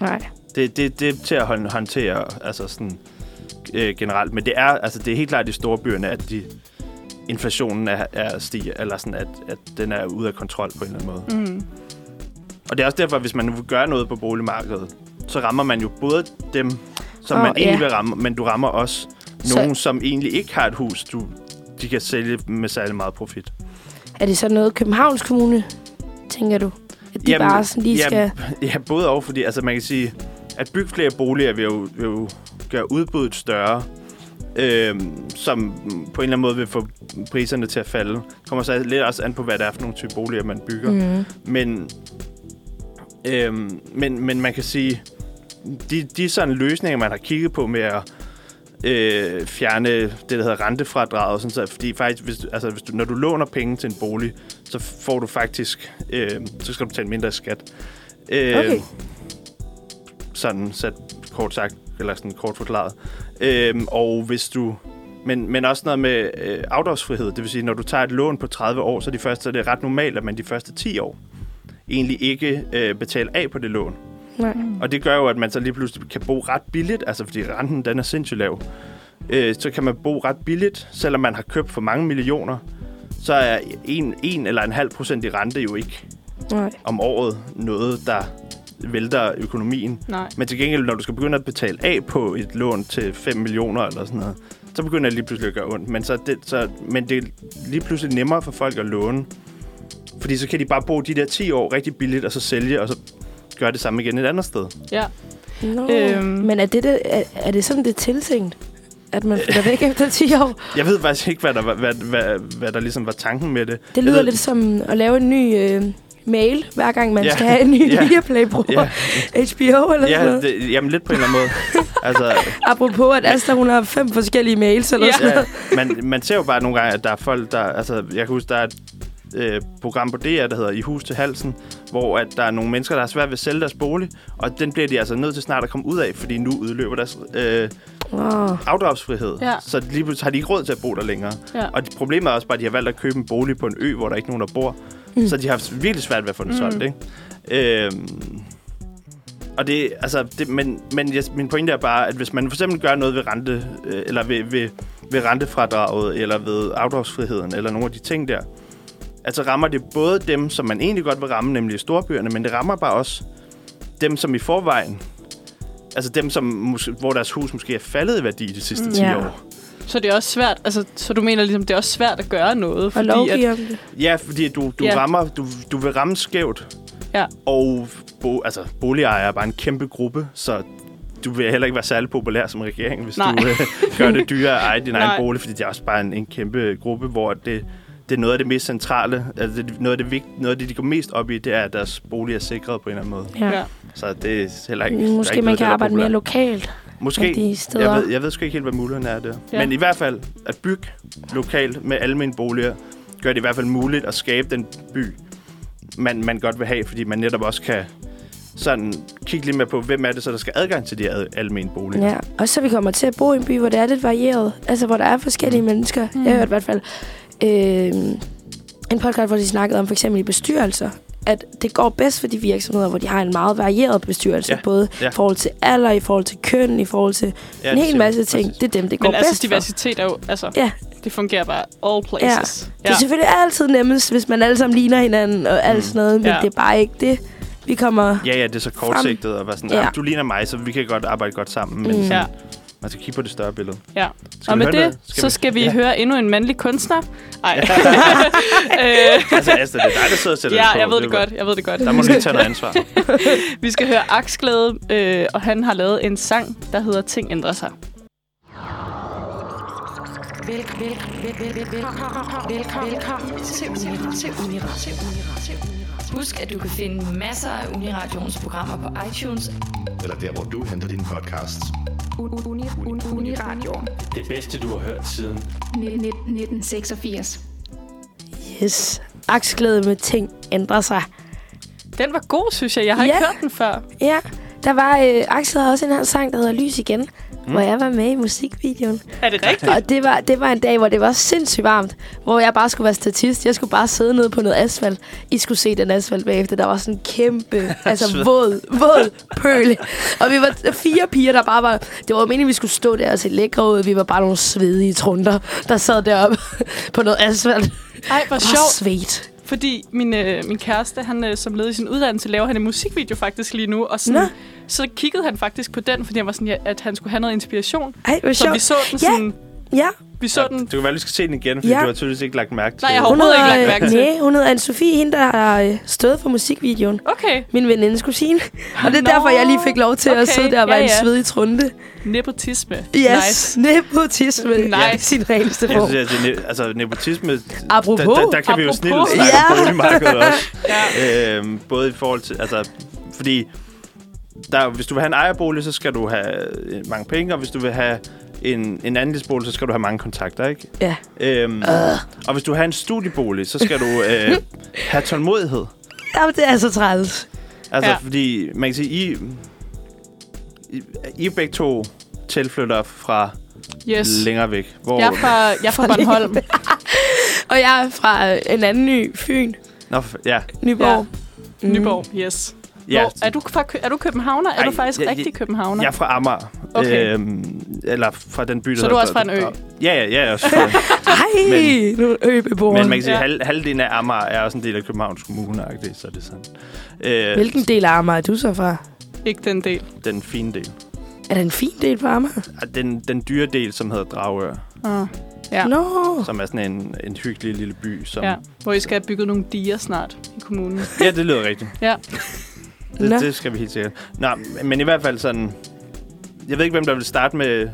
Nej. Det, det, det er til at hånd- håndtere altså sådan, øh, generelt. Men det er, altså, det er helt klart i storbyerne, at de, inflationen er, er stiger, eller sådan, at, at den er ude af kontrol på en eller anden måde. Mm. Og det er også derfor, hvis man nu vil gøre noget på boligmarkedet, så rammer man jo både dem, som Åh, man egentlig ja. vil ramme, men du rammer også Så- nogen, som egentlig ikke har et hus, du, de kan sælge med særlig meget profit. Er det så noget Københavns Kommune, tænker du? At de Jamen, bare sådan lige skal... jamen, (laughs) Ja, både og, fordi altså, man kan sige, at bygge flere boliger vil jo, vil jo gøre udbuddet større, øhm, som på en eller anden måde vil få priserne til at falde. Det kommer så lidt også an på, hvad det er for nogle type boliger, man bygger. Mm. Men, øhm, men, men man kan sige, de, de sådan løsninger, man har kigget på med at øh, fjerne det, der hedder rentefradraget, sådan så, fordi faktisk, hvis, altså, hvis du, når du låner penge til en bolig, så får du faktisk, øh, så skal du betale mindre skat. Øh, Okay. Sådan sat kort sagt, eller sådan kort forklaret. Øh, og hvis du, men, men også noget med øh, afdragsfrihed, det vil sige, når du tager et lån på 30 år, så, er de første, så er det ret normalt, at man de første 10 år egentlig ikke øh, betaler af på det lån. Nej. Og det gør jo, at man så lige pludselig kan bo ret billigt, altså fordi renten den er sindssygt lav. Øh, så kan man bo ret billigt, selvom man har købt for mange millioner. Så er en, en eller en halv procent i rente jo ikke Nej. om året noget, der vælter økonomien. Nej. Men til gengæld, når du skal begynde at betale af på et lån til 5 millioner eller sådan noget, så begynder det lige pludselig at gøre ondt. Men, så det, så, men det er lige pludselig nemmere for folk at låne. Fordi så kan de bare bo de der 10 år rigtig billigt, og så sælge, og så gøre det samme igen et andet sted. Ja. Nå. Øhm. Men er det, det, er, er det sådan, det er tiltænkt? At man flytter væk efter 10 år? (laughs) Jeg ved faktisk ikke, hvad der, var, hvad, hvad, hvad der ligesom var tanken med det. Det Jeg lyder ved- lidt som at lave en ny øh, mail, hver gang man Ja. skal have en ny (laughs) Ja. Viaplay-bruger. Ja, HBO eller sådan ja noget. det, jamen lidt på en eller anden måde. (laughs) altså, Apropos, at Asta, hun har fem forskellige mails eller Ja. sådan noget. ja, man, man ser jo bare nogle gange, at der er folk, der... Altså, jeg kan huske, der er øh, program på DR, der hedder I hus til halsen, hvor at der er nogle mennesker, der har svært ved at sælge deres bolig, og den bliver de altså nødt til snart at komme ud af, fordi nu udløber deres øh, Wow. afdragsfrihed. Ja. Så lige pludselig har de ikke råd til at bo der længere. Ja. Og problemet er også bare, at de har valgt at købe en bolig på en ø, hvor der ikke er nogen, der bor. Mm. Så de har haft virkelig svært ved at få den Mm. solgt, ikke? Øhm, og det, altså, det, men, men jeg, min pointe er bare, at hvis man for eksempel gør noget ved rente, øh, eller ved, ved, ved rentefradraget, eller ved afdragsfriheden, eller nogle af de ting der, altså rammer det både dem, som man egentlig godt vil ramme, nemlig storbyerne, men det rammer bare også dem, som i forvejen, altså dem, som, hvor deres hus måske er faldet i værdi de sidste 10 Ja. år. Så det er også svært, altså, så du mener ligesom, det er også svært at gøre noget, Og fordi at, lovgive om det. Ja, fordi du, du, Ja. rammer, du, du vil ramme skævt. Ja. Og bo, altså, boligejere er bare en kæmpe gruppe, så du vil heller ikke være særlig populær som regering, hvis Nej. du øh, gør det dyrere at eje din (laughs) egen Nej. bolig, fordi det er også bare en, en kæmpe gruppe, hvor det, det er noget af det mest centrale, altså det, noget af det, vigt, noget af det, de går mest op i, det er, at deres bolig er sikret på en eller anden måde. Ja. Så det er heller ikke... Måske ikke man noget, kan arbejde mere lokalt Måske. de steder. Jeg ved, jeg ved sgu ikke helt, hvad mulighederne er der. Ja. Men i hvert fald, at bygge lokalt med almene boliger, gør det i hvert fald muligt at skabe den by, man, man godt vil have, fordi man netop også kan sådan kigge lidt mere på, hvem er det så, der skal adgang til de ad- almene boliger. Ja, og så vi kommer til at bo i en by, hvor det er lidt varieret. Altså, hvor der er forskellige Mm. mennesker. Jeg har hørt i hvert fald øh, en podcast, hvor de snakkede om for eksempel i bestyrelser, at det går bedst for de virksomheder, hvor de har en meget varieret bestyrelse. Ja, Både ja. i forhold til alder, i forhold til køn, i forhold til Ja, en hel masse ting. Præcis. Det er dem, det går Men altså, bedst for. diversitet er jo, altså, Ja. det fungerer bare all places. Det er selvfølgelig altid nemmest, hvis man alle sammen ligner hinanden og alt Mm. sådan noget, men Ja. det er bare ikke det. Vi kommer... Ja, ja, det er så kortsigtet og være sådan, Ja. ja. du ligner mig, så vi kan godt arbejde godt sammen. Men Mm. sådan, Ja. Man skal kigge på det større billede. Ja. Skal og vi med det, noget? så skal vi ja. høre endnu en mandlig kunstner. Ej. (laughs) øh, Altså, Asta, det er dig, der sidder og sætter ja, det på. jeg ved det bare- godt. Jeg ved det godt. Der må du lige tage noget ansvar. (laughs) Vi skal høre Aksglæde, øh, og han har lavet en sang, der hedder Ting ændrer sig. Vel, vel, vel, vel, vel, velkommen, velkommen, velkommen til Uniradio. Til Uniradio. Husk, at du kan finde masser af Uniradions programmer på iTunes. Eller der, hvor du henter dine podcasts. Uni, uni, uni, Uniradio. Det bedste, du har hørt siden 1986. Yes. Aksglæde med ting ændrer sig. Den var god, synes jeg. Jeg har ikke Ja. hørt den før. Ja, der var... Øh, Axel havde også en her sang, der hedder Lys igen, mm. hvor jeg var med i musikvideoen. Er det rigtigt? Og det var, det var en dag, hvor det var sindssygt varmt, hvor jeg bare skulle være statist. Jeg skulle bare sidde nede på noget asfalt. I skulle se den asfalt bagefter. Der var sådan en kæmpe, (laughs) altså våd, våd pøl. Og vi var fire piger, der bare var... Det var meningen, vi skulle stå der og se lækre ud. Vi var bare nogle svedige trunder, der sad deroppe (laughs) på noget asfalt. Ej, hvor sjovt. svedt. Fordi min, øh, min kæreste, han øh, som led i sin uddannelse, laver han en musikvideo faktisk lige nu. Og sådan, Nå. så kiggede han faktisk på den, fordi han var sådan, ja, at han skulle have noget inspiration. Ej, hvor Så vi sjovt. så den Ja. sådan... Ja, Vi så den... Du kan være, du skal se den igen, fordi Ja. ja. du har tydeligvis ikke lagt mærke til Nej, jeg det. har hun overhovedet ikke hedder, lagt mærke til. Nej, hun hedder Anne-Sophie, hende, der har øh, stået for musikvideoen. Okay, Min venindes kusine. Og det er Nå, derfor, jeg lige fik lov til okay, at sidde der og være ja, en ja. svedig trunde. nepotisme. Yes, Nice. nepotisme. Nice. Ja, sin reneste Jeg form. synes, altså, ne- altså nepotisme, Apropos. der, der, der kan vi jo Apropos. snildt snakke Ja. om boligmarkedet også. (laughs) Ja. Øhm, både i forhold til, altså, fordi der, hvis du vil have en ejerbolig, så skal du have øh, mange penge, og hvis du vil have en, en andelsbolig, så skal du have mange kontakter, ikke? Ja. Øhm, uh. Og hvis du have en studiebolig, så skal du øh, (laughs) have tålmodighed. Jamen, det er så træls. Altså, Ja. ja. fordi man kan sige, I, I, I begge to tilflytter fra Yes. længere væk. Hvor, Jeg er fra, jeg er fra (laughs) Bornholm. Og jeg er fra øh, en anden ny, Fyn, Nå, ja, Nyborg. Mm. Nyborg, yes. Ja. Hvor, er, du fra, er du københavner? Er Ej, du faktisk jeg- rigtig københavner? Jeg er fra Amager. Okay. Øhm, eller fra den by, der Så du er også fra en ø? Ja, ja, ja. Jeg er også fra, (laughs) Ej, Men- nu er øbeboer. men man kan sige, Ja. halv, halvdelen af Amager er også en del af Københavns Kommune, så det er sådan. Øh, Hvilken del af Amager er du så fra? Ikke den del. Den fine del. Er der en fin del på Amager? Den, den dyre del, som hedder Dragør, Ah. Ja. Nå. som er sådan en, en hyggelig lille by. Som, Ja, hvor I skal have bygget nogle diger snart i kommunen. ja, det lyder rigtigt. Ja. (laughs) Det, Nå. det skal vi helt sikkert. Nå, men i hvert fald sådan... Jeg ved ikke, hvem der vil starte med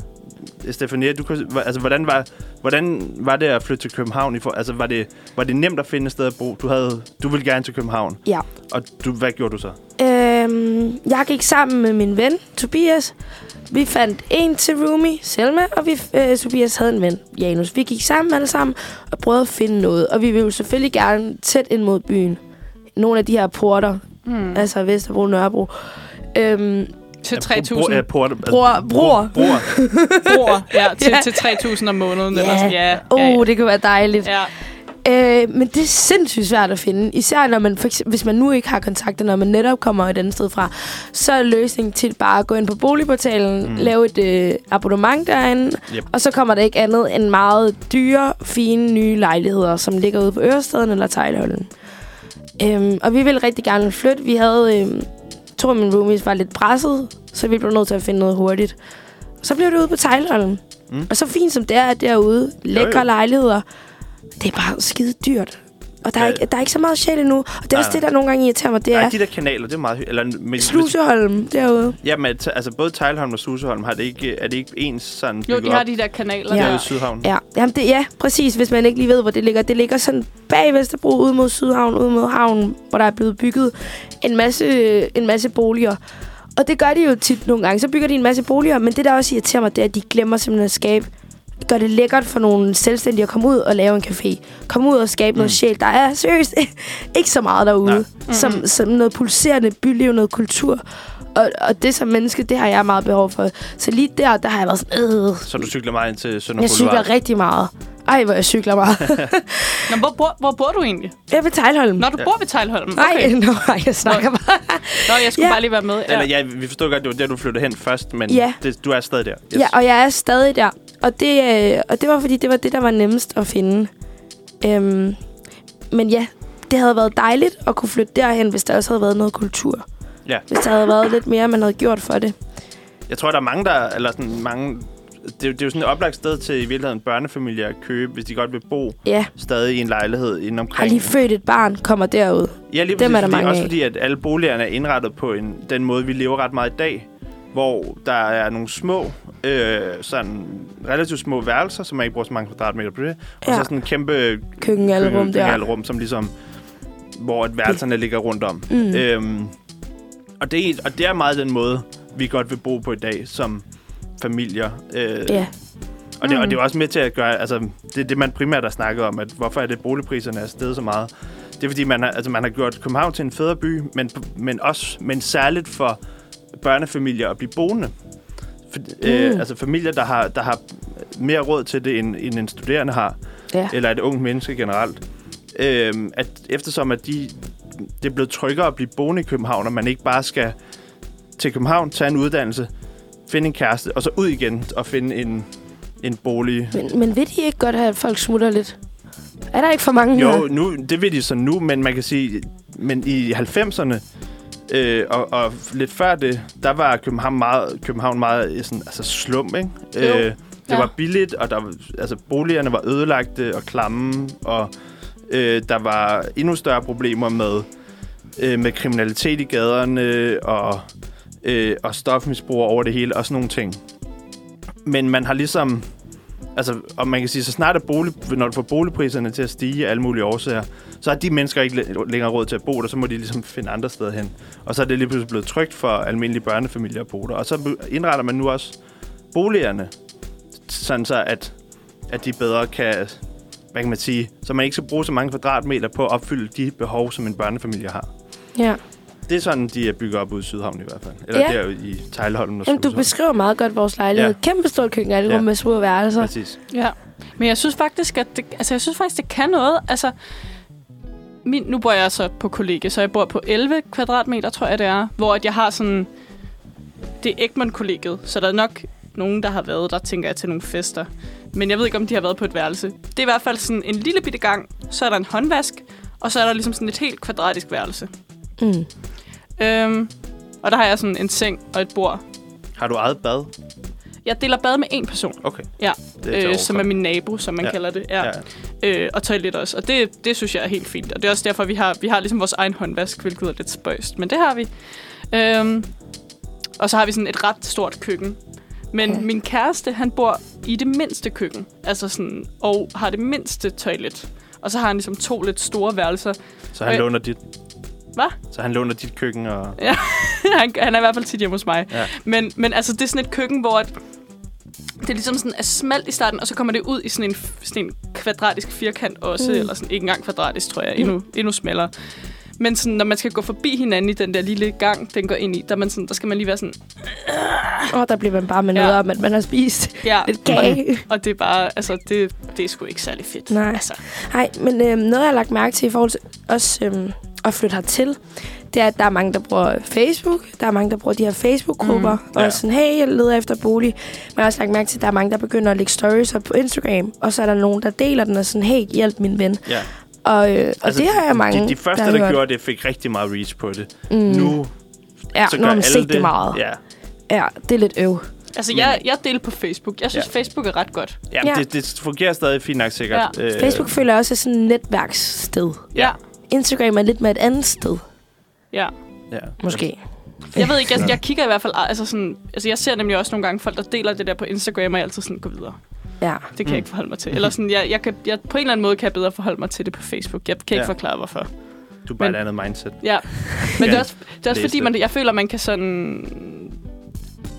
Stefania. Du, kan- hva- altså, hvordan, var, hvordan var det at flytte til København? I for, altså, var det, var det nemt at finde et sted at bo? Du, havde, du ville gerne til København. Ja. Og du, hvad gjorde du så? Øhm, jeg gik sammen med min ven, Tobias. Vi fandt en til roomie, Selma, og vi, øh, Tobias havde en ven, Janus. Vi gik sammen alle sammen og prøvede at finde noget. Og vi ville selvfølgelig gerne tæt ind mod byen. Nogle af de her porter, Hmm. altså Vesterbro, Nørrebro. Øhm, Til Ja, bro- 3.000 ja, altså, Bror- bror. bror. bror. (laughs) Ja, til, Ja. til 3.000 om måneden. Ja. Eller sådan. Ja, oh, ja, ja. det kunne være dejligt. ja. Øh, men det er sindssygt svært at finde. Især når man, for eksempel, hvis man nu ikke har kontakter, når man netop kommer et andet sted fra. Så er løsningen til bare at gå ind på boligportalen, mm. lave et øh, abonnement derinde, Yep. og så kommer der ikke andet end meget dyre, fine, nye lejligheder, som ligger ude på Ørestaden eller Tejlholden. Øhm, og vi ville rigtig gerne flytte. Vi havde... Øhm, to af mine roomies var lidt presset, så vi blev nødt til at finde noget hurtigt. Så blev det ude på Tejlholden. Mm. Og så fint som det er derude, lækre jo. lejligheder, det er bare skide dyrt. Og der er, Ja. ikke, der er ikke så meget sjæl endnu. Og det er Nej, også det, der nogle gange irriterer mig. Det Ja. er de der kanaler, det er meget eller men, Sluseholm derude. Ja, men t- altså både Tejlholm og Sluseholm, har det ikke, er det ikke ens sådan Jo, de har op de der kanaler Ja. der. derude i Sydhavn? Ja, jamen det, ja, præcis. Hvis man ikke lige ved, hvor det ligger. Det ligger sådan bag Vesterbro, ud mod Sydhavn, ud mod havnen, hvor der er blevet bygget en masse, en masse boliger. Og det gør de jo tit nogle gange. Så bygger de en masse boliger, men det, der også irriterer mig, det er, at de glemmer simpelthen at skabe gør det lækkert for nogle selvstændige at komme ud og lave en café. Komme ud og skabe mm. noget sjæl. Der er seriøst (laughs) ikke så meget derude. Nej. Som, som noget pulserende byliv, noget kultur. Og, og det som menneske, det har jeg meget behov for. Så lige der, der har jeg været sådan, øh, Så du cykler meget ind til Sønder jeg cykler rigtig meget. Ej, hvor jeg cykler meget. (laughs) Nå, hvor, bor, hvor bor du egentlig? jeg er ved Tejlholm. Når du bor ved Tejlholm? Nej, Okay. (laughs) nå, nej, jeg snakker bare. Nå, jeg skulle Ja. bare lige være med. Eller ja, vi forstod godt, det var der, du flyttede hen først, men Ja. det, du er stadig der. Ja, og jeg er stadig der. Og det, øh, og det var, fordi det var det, der var nemmest at finde. Øhm, men ja, det havde været dejligt at kunne flytte derhen, hvis der også havde været noget kultur. Ja. Hvis der havde været lidt mere, man havde gjort for det. Jeg tror, der er mange, der... Eller sådan mange, det, er jo- det er jo sådan et oplagt sted til i virkeligheden børnefamilier at købe, hvis de godt vil bo Ja, stadig i en lejlighed inde har omkring. lige født et barn, kommer derud. Ja, lige Dem præcis, er der fordi, mange også af. fordi, at alle boligerne er indrettet på en, den måde, vi lever ret meget i dag, hvor der er nogle små, øh, sådan relativt små værelser, som man ikke bruger så mange kvadratmeter på det, og Ja. så sådan en kæmpe Køkkenalrum køkkenalrum, som ligesom, hvor at værelserne ligger rundt om. Mm. Øhm, og, det er, og det er meget den måde, vi godt vil bo på i dag, som familier. Øh, Ja, og, det, og Mm. det er også med til at gøre, altså det er det, man primært har snakket om, at hvorfor er det, boligpriserne er steget så meget. Det er fordi, man har, altså, man har gjort København til en federe by, men, men også, men særligt for børnefamilier at blive boende. For, mm. øh, altså familier, der har, der har mere råd til det, end, end en studerende har, ja. eller et ungt menneske generelt. Øh, at eftersom at de, det er blevet tryggere at blive boende i København, og man ikke bare skal til København, tage en uddannelse, finde en kæreste, og så ud igen og finde en, en bolig. Men, men ved de ikke godt, at folk smutter lidt? Er der ikke for mange Jo, her? nu, det ved de så nu, men man kan sige, men i 90'erne øh, og, og lidt før det, der var København meget, København meget øh, sådan, altså slum, ikke? Jo. Øh, det Ja. var billigt, og der, altså, boligerne var ødelagte og klamme, og øh, der var endnu større problemer med, øh, med kriminalitet i gaderne, og, øh, og stofmisbrug over det hele, og sådan nogle ting. Men man har ligesom... Altså, og man kan sige, så snart er bolig, når du får boligpriserne til at stige af alle mulige årsager, så har de mennesker ikke læ- længere råd til at bo der, så må de ligesom finde andre steder hen. Og så er det lige pludselig blevet trygt for almindelige børnefamilier at bo der. Og så indretter man nu også boligerne, sådan så at, at de bedre kan, hvad kan man sige, så man ikke skal bruge så mange kvadratmeter på at opfylde de behov, som en børnefamilie har. Ja. Det er sådan, de er bygget op ude i Sydhavn i hvert fald. Eller Ja. der i Tejlholm og Jamen, du beskriver meget godt vores lejlighed. Ja. Kæmpe stort køkkenalrum Ja. ja. med små værelser. Præcis. Ja, men jeg synes faktisk, at det, altså, jeg synes faktisk, det kan noget. Altså, min, nu bor jeg så på kollega, så jeg bor på 11 kvadratmeter, tror jeg det er, hvor at jeg har sådan, det er Egmont-kollegiet, så der er nok nogen, der har været der, tænker jeg, til nogle fester. Men jeg ved ikke, om de har været på et værelse. Det er i hvert fald sådan en lille bitte gang, så er der en håndvask, og så er der ligesom sådan et helt kvadratisk værelse. Mm. Øhm, og der har jeg sådan en seng og et bord. Har du eget bad? Jeg deler bad med en person, Okay. Ja. Det til øh, som er min nabo, som man Ja. kalder det. Ja. Ja. øh, og toilet også. Og det, det synes jeg er helt fint. Og det er også derfor, vi har, vi har ligesom vores egen håndvask, hvilket er lidt spøjst. Men det har vi. Øhm, og så har vi sådan et ret stort køkken. Men ja. min kæreste, han bor i det mindste køkken. Altså sådan, og har det mindste toilet. Og så har han ligesom to lidt store værelser. Så han Øh. låner dit... Hvad? Så han låner dit køkken og... (laughs) han, han er i hvert fald tit hjemme hos mig. Ja. Men, men altså, det er sådan et køkken, hvor at det er ligesom sådan er smalt i starten, og så kommer det ud i sådan en, sådan en kvadratisk firkant også, Mm. eller sådan ikke engang kvadratisk, tror jeg, endnu, endnu smallere. Men sådan, når man skal gå forbi hinanden i den der lille gang, den går ind i, der, er man sådan, der skal man lige være sådan, Og der bliver man bare med Ja. noget om, at man har spist ja. lidt kage. Og det er bare, altså, det, det er sgu ikke særlig fedt. Nej. Altså, Nej, men øhm, noget, jeg har lagt mærke til i forhold til også øhm, at flytte hertil, det er, at der er mange, der bruger Facebook. Der er mange, der bruger de her Facebook-grupper. Mm, ja. Og sådan, hey, jeg leder efter bolig. Men jeg har også lagt mærke til, at der er mange, der begynder at lægge stories op på Instagram. Og så er der nogen, der deler den og sådan, hey, hjælp min ven. Ja. Og, øh, og det har jeg mange, Altså, De, de første, der, hørt. gjorde det, fik rigtig meget reach på det. Mm. Nu, ja, så nu har man set det, det meget. Ja, Ja, det er lidt øv. altså jeg, jeg deler på Facebook. Jeg synes, Ja. Facebook er ret godt. ja, Ja. Det, det fungerer stadig fint nok sikkert. Ja. Øh, Facebook føler også er sådan et netværkssted. Ja. Instagram er lidt med et andet sted, Ja. Ja. måske. Jeg ved ikke, jeg, jeg kigger i hvert fald... Altså, sådan, altså jeg ser nemlig også nogle gange folk, der deler det der på Instagram, og jeg altid sådan, gå videre. Ja. Det kan Mm. jeg ikke forholde mig til. Eller sådan, jeg, jeg kan, jeg, på en eller anden måde kan jeg bedre forholde mig til det på Facebook. Jeg kan ikke Ja. forklare, hvorfor. Du er bare Men- et andet mindset. Ja. Men det er også, det er også fordi, det. man, jeg føler, man kan sådan...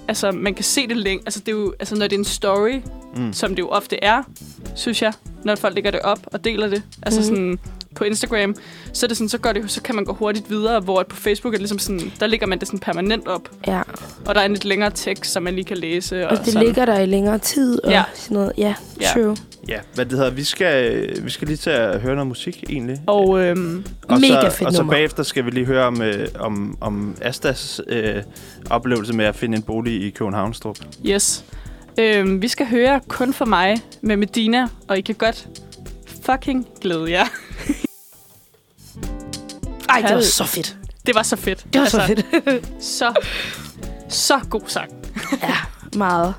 Altså, man kan se det længe. Altså, det er jo, altså, når det er en story, Mm. som det jo ofte er, synes jeg, når folk lægger det op og deler det. Altså Mhm. sådan på Instagram, så er det sådan, så, gør det, så kan man gå hurtigt videre, hvor på Facebook er det ligesom sådan, der ligger man det sådan permanent op, Ja, og der er en lidt længere tekst, som man lige kan læse. Og, og det sådan. ligger der i længere tid og Ja. sådan noget. Ja, Ja. true. Ja, hvad det hedder, vi skal, vi skal lige til at høre noget musik egentlig. Og øhm, og Mega så, fedt Og så nummer. bagefter skal vi lige høre om, øh, om, om Astas øh, oplevelse med at finde en bolig i Københavnstrup. yes. Øhm, vi skal høre Kun for mig med Medina, og I kan godt fucking glæde jer. Ej, det var så fedt. Det var så fedt. Det var så fedt. (laughs) Så, så god sang. ja, meget.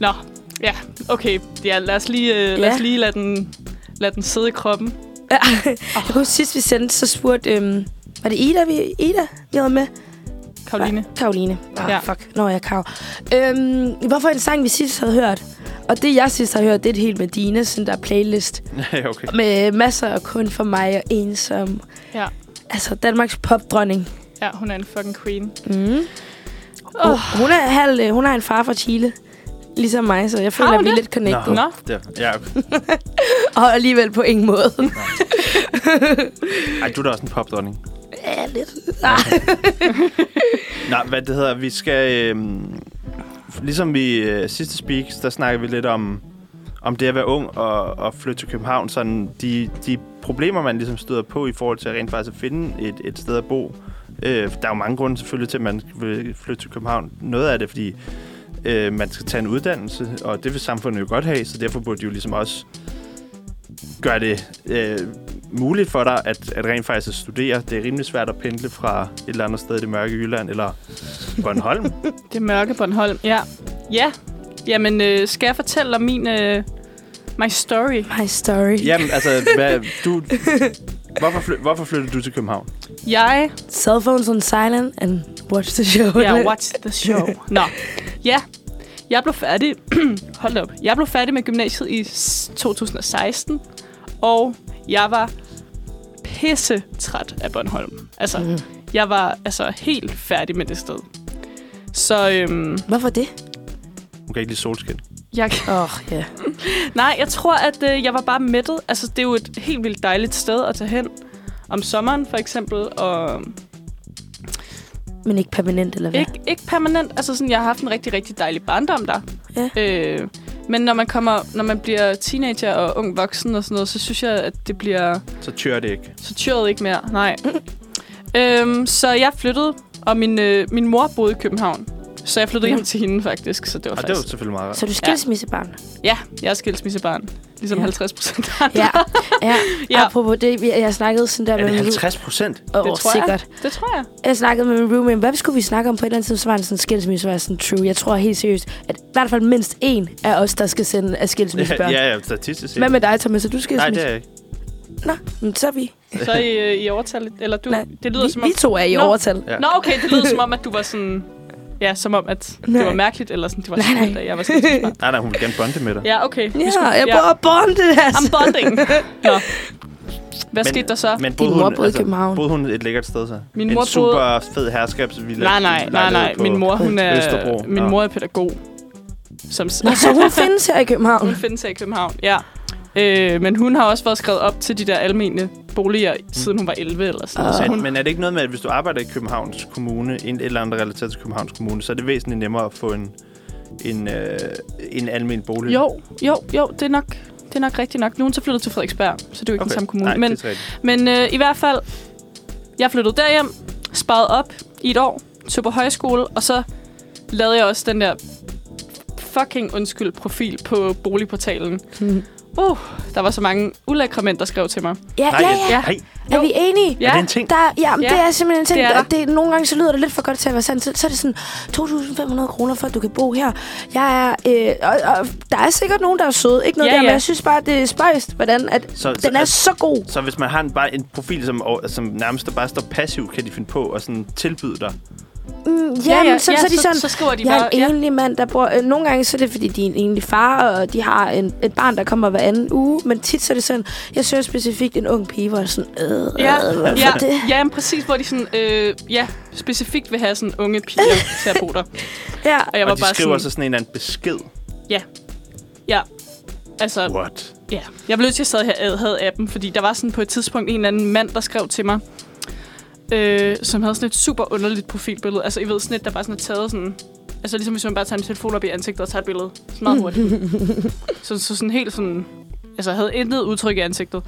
Nå, ja, okay. Ja, lad os lige, øh, lad os lige lade, den, lade den sidde i kroppen. Ja. (laughs) Jeg kan huske, sidst vi sendte, så spurgte... Øhm, var det Ida, vi, Ida, vi havde med? Karoline. Ja, Karoline. Ah, Ja. fuck. Nå, jeg er Kav. Øhm, hvorfor en sang, vi sidst havde hørt? Og det, jeg sidst har hørt, det er et helt med Dina, sådan der playlist. (laughs) Okay. Med masser af kun for mig og ensom. Ja. Altså, Danmarks popdronning. Ja, hun er en fucking queen. Mm. Oh. Hun, er halv, øh, hun har en far fra Chile. Ligesom mig, så jeg føler, at vi er lidt connected. Nå. Det, ja. (laughs) Og alligevel på ingen måde. Ej, du er da også en popdronning ja, lidt. (laughs) Ah. Nej, hvad det hedder, vi skal... Øh, ligesom vi øh, sidste speaks, der snakker vi lidt om, om det at være ung og, og flytte til København. Sådan de, de problemer, man ligesom støder på i forhold til at rent faktisk at finde et, et sted at bo. Øh, der er jo mange grunde selvfølgelig til, at man vil flytte til København. Noget af det, fordi øh, man skal tage en uddannelse, og det vil samfundet jo godt have, så derfor burde de jo ligesom også gøre det øh, muligt for dig at, at rent faktisk at studere. Det er rimelig svært at pendle fra et eller andet sted i det mørke Jylland eller Bornholm. (laughs) Det mørke Bornholm. Ja. Ja. Jamen, øh, skal jeg fortælle om min... Øh, my story? My story. Jamen, altså, hvad, (laughs) du, hvorfor, fly, hvorfor flyttede du til København? Jeg... Cell phones on silent and watch the show. Ja, (laughs) watch the show. Nå. Ja. Jeg blev færdig... (clears throat) Hold op. Jeg blev færdig med gymnasiet i s- 2016. Og jeg var pisse træt af Bornholm. Altså, Mm. jeg var altså helt færdig med det sted. Så øhm, Hvorfor det? Hun kan ikke lide solskin. jeg, Åh, oh, ja. (laughs) Nej, jeg tror, at øh, jeg var bare mættet. Altså, det er jo et helt vildt dejligt sted at tage hen. Om sommeren, for eksempel. Og Men ikke permanent, eller hvad? ikke, ikke permanent. Altså, sådan, jeg har haft en rigtig, rigtig dejlig barndom der. Ja. Øh, men når man, kommer, når man bliver teenager og ung voksen og sådan noget, så synes jeg, at det bliver Så tyrer det ikke. så tyret ikke mere. Nej. øhm, så jeg flyttede, og min, øh, min mor boede i København. Så jeg flyttede hjem til hende, faktisk. Så det var Og det var faktisk... selvfølgelig meget rart. Så er du skilsmissebarn? Ja, jeg er skilsmissebarn. Ligesom Ja. 50 procent Ja. ja. (laughs) Ja. Apropos det, vi- jeg snakkede sådan der Er det med min 50 procent? Åh, Det tror jeg. sikkert. Det tror jeg. Jeg snakkede med min roommate, hvad skulle vi snakke om på et eller andet tidspunkt, så var det sådan skilsmisse, så var jeg sådan, true. Jeg tror helt seriøst, at i hvert fald mindst en af os, der skal sende af Ja, skilsmissebørn. ja, ja, statistisk set. Hvad med dig, Thomas? Er du Nej, skilsmisse? det er jeg ikke. Nå, men så er vi. Så er I, øh, I overtal, eller du, Nej, det lyder vi, som om... vi to er i Nå. overtal. Ja. Nå, okay, det lyder som om, at du var sådan... Ja, som om, at Nej. det var mærkeligt, eller sådan, det var sådan, at jeg var sådan (laughs) Nej, nej, hun vil gerne bonde med dig. Ja, okay. Ja, skulle- jeg bor og bonde, altså. I'm bonding. (laughs) Nå. Hvad Men- skete der så? Men Din mor boede i København. boede hun et lækkert sted så? Min en mor super fed herskabsvilla. Nej, nej, nej, nej. Min mor, hun er, Østerbro. min mor er pædagog. Som, Nå, så hun findes her i København. hun findes her i København, ja. Øh, men hun har også været skrevet op til de der almene boliger, siden hun var 11 eller sådan noget. Så Men, hun, men er det ikke noget med, at hvis du arbejder i Københavns Kommune, en eller andet relateret til Københavns Kommune, så er det væsentligt nemmere at få en, en, øh, en almen bolig? jo, jo, jo, det er nok... Det er nok rigtigt nok. Nu er hun så flyttet til Frederiksberg, så det er jo ikke okay. den samme kommune. Nej, men. Men øh, i hvert fald, jeg flyttede derhjem, sparede op i et år, tog på højskole, og så lavede jeg også den der fucking undskyld profil på boligportalen. Uh, der var så mange ulækre mænd, der skrev til mig. Ja, Nej, ja, ja. nej. Er vi enige? Ja. Er det en ting? Der, ja, men Ja, det er simpelthen en ting. det er der. er det, nogle gange så lyder det lidt for godt til at være sandt. Så, så er det sådan 2.500 kroner, for at du kan bo her. Jeg er, øh, og, og, der er sikkert nogen, der er søde. Ikke noget Ja, der, men ja. jeg synes bare, det er spøjst, hvordan at Så- den så- er så god. Så hvis man har en, bare en profil, som, som nærmest bare står passiv, kan de finde på at sådan tilbyde dig. Mm, ja, ja, så, ja, så, er de sådan, så skriver de jeg er bare... en Ja. enlig mand, der bor... Øh, nogle gange så er det, fordi de er en enlig far, og de har en, et barn, der kommer hver anden uge. Men tit så er det sådan, jeg søger specifikt en ung pige, hvor jeg er sådan... Øh, Ja, øh, ja, det? ja, men præcis, hvor de sådan, øh, ja, specifikt vil have sådan unge piger (laughs) til at bo der. Ja. Og jeg var og de bare skriver sådan, så sådan en eller anden besked. ja, altså, What? Ja, jeg blev nødt til at stadig have, havde appen, fordi der var sådan på et tidspunkt en eller anden mand, der skrev til mig, øh, som havde sådan et super underligt profilbillede. Altså, I ved, sådan et, der bare sådan er taget sådan... Altså, ligesom hvis man bare tager en telefon op i ansigtet og tager et billede. Så meget hurtigt. (laughs) så, så sådan helt sådan... Altså, havde intet udtryk i ansigtet.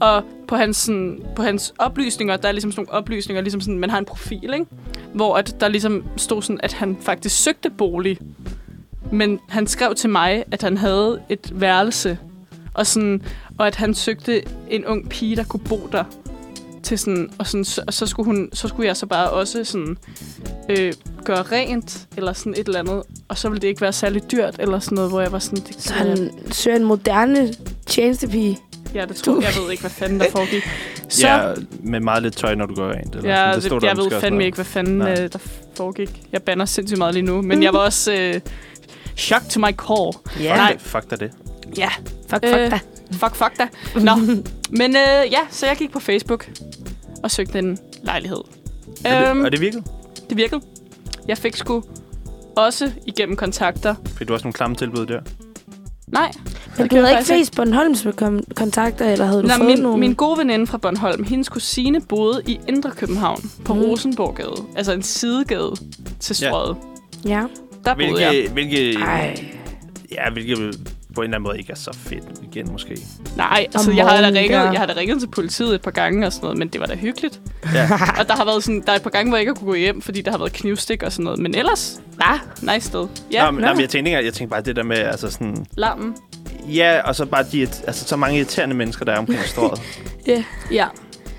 Og på hans, sådan, på hans oplysninger, der er ligesom sådan nogle oplysninger, ligesom sådan, man har en profil, ikke? Hvor at der ligesom stod sådan, at han faktisk søgte bolig. Men han skrev til mig, at han havde et værelse og, sådan, og at han søgte en ung pige, der kunne bo der. Til sådan, og, sådan, så, så, skulle hun, så skulle jeg så bare også sådan, øh, gøre rent, eller sådan et eller andet. Og så ville det ikke være særlig dyrt, eller sådan noget, hvor jeg var sådan... Det, Så han søger en moderne tjenestepige. Ja, det tror jeg. ved ikke, hvad fanden der foregik. (laughs) Så, Ja, med meget lidt tøj, når du går rent. Eller ja, sådan. det, stod det, der jeg ved fandme noget. ikke, hvad fanden Nej. øh, der foregik. Jeg banner sindssygt meget lige nu, men jeg var også... Øh, shock to my core. Ja. Nej. Fuck dig det. Ja, Fuck, fuck Øh, da. Fuck, fuck da. Nå, (laughs) men øh, ja, så jeg gik på Facebook og søgte en lejlighed. Og Øhm, det, og det virkede? det virkede. Jeg fik sgu også igennem kontakter. Fik du også nogle klamme tilbud der? Nej, Men du havde ikke faktisk flest Bornholms kon- kontakter, eller havde du Nå, fået min, nogle? min gode veninde fra Bornholm, hendes kusine boede i Indre København på Mm. Rosenborggade. Altså en sidegade til Ja. strøget. Ja. Der boede jeg. Hvilke, hvilke, Ej. ja, hvilke på en eller anden måde ikke er så fedt igen, måske. Nej, altså Om jeg har, da ringet, der. jeg har da ringet til politiet et par gange og sådan noget, men det var da hyggeligt. Ja. (laughs) Og der har været sådan, der er et par gange, hvor jeg ikke har kunne gå hjem, fordi der har været knivstik og sådan noget. Men ellers, ah, nice sted. Ja, Nå, men, nå. nå. men jeg tænkte, ikke, jeg tænkte bare det der med, altså sådan... lammen. Ja, og så bare de, altså, så mange irriterende mennesker, der er omkring strået. (laughs) Ja.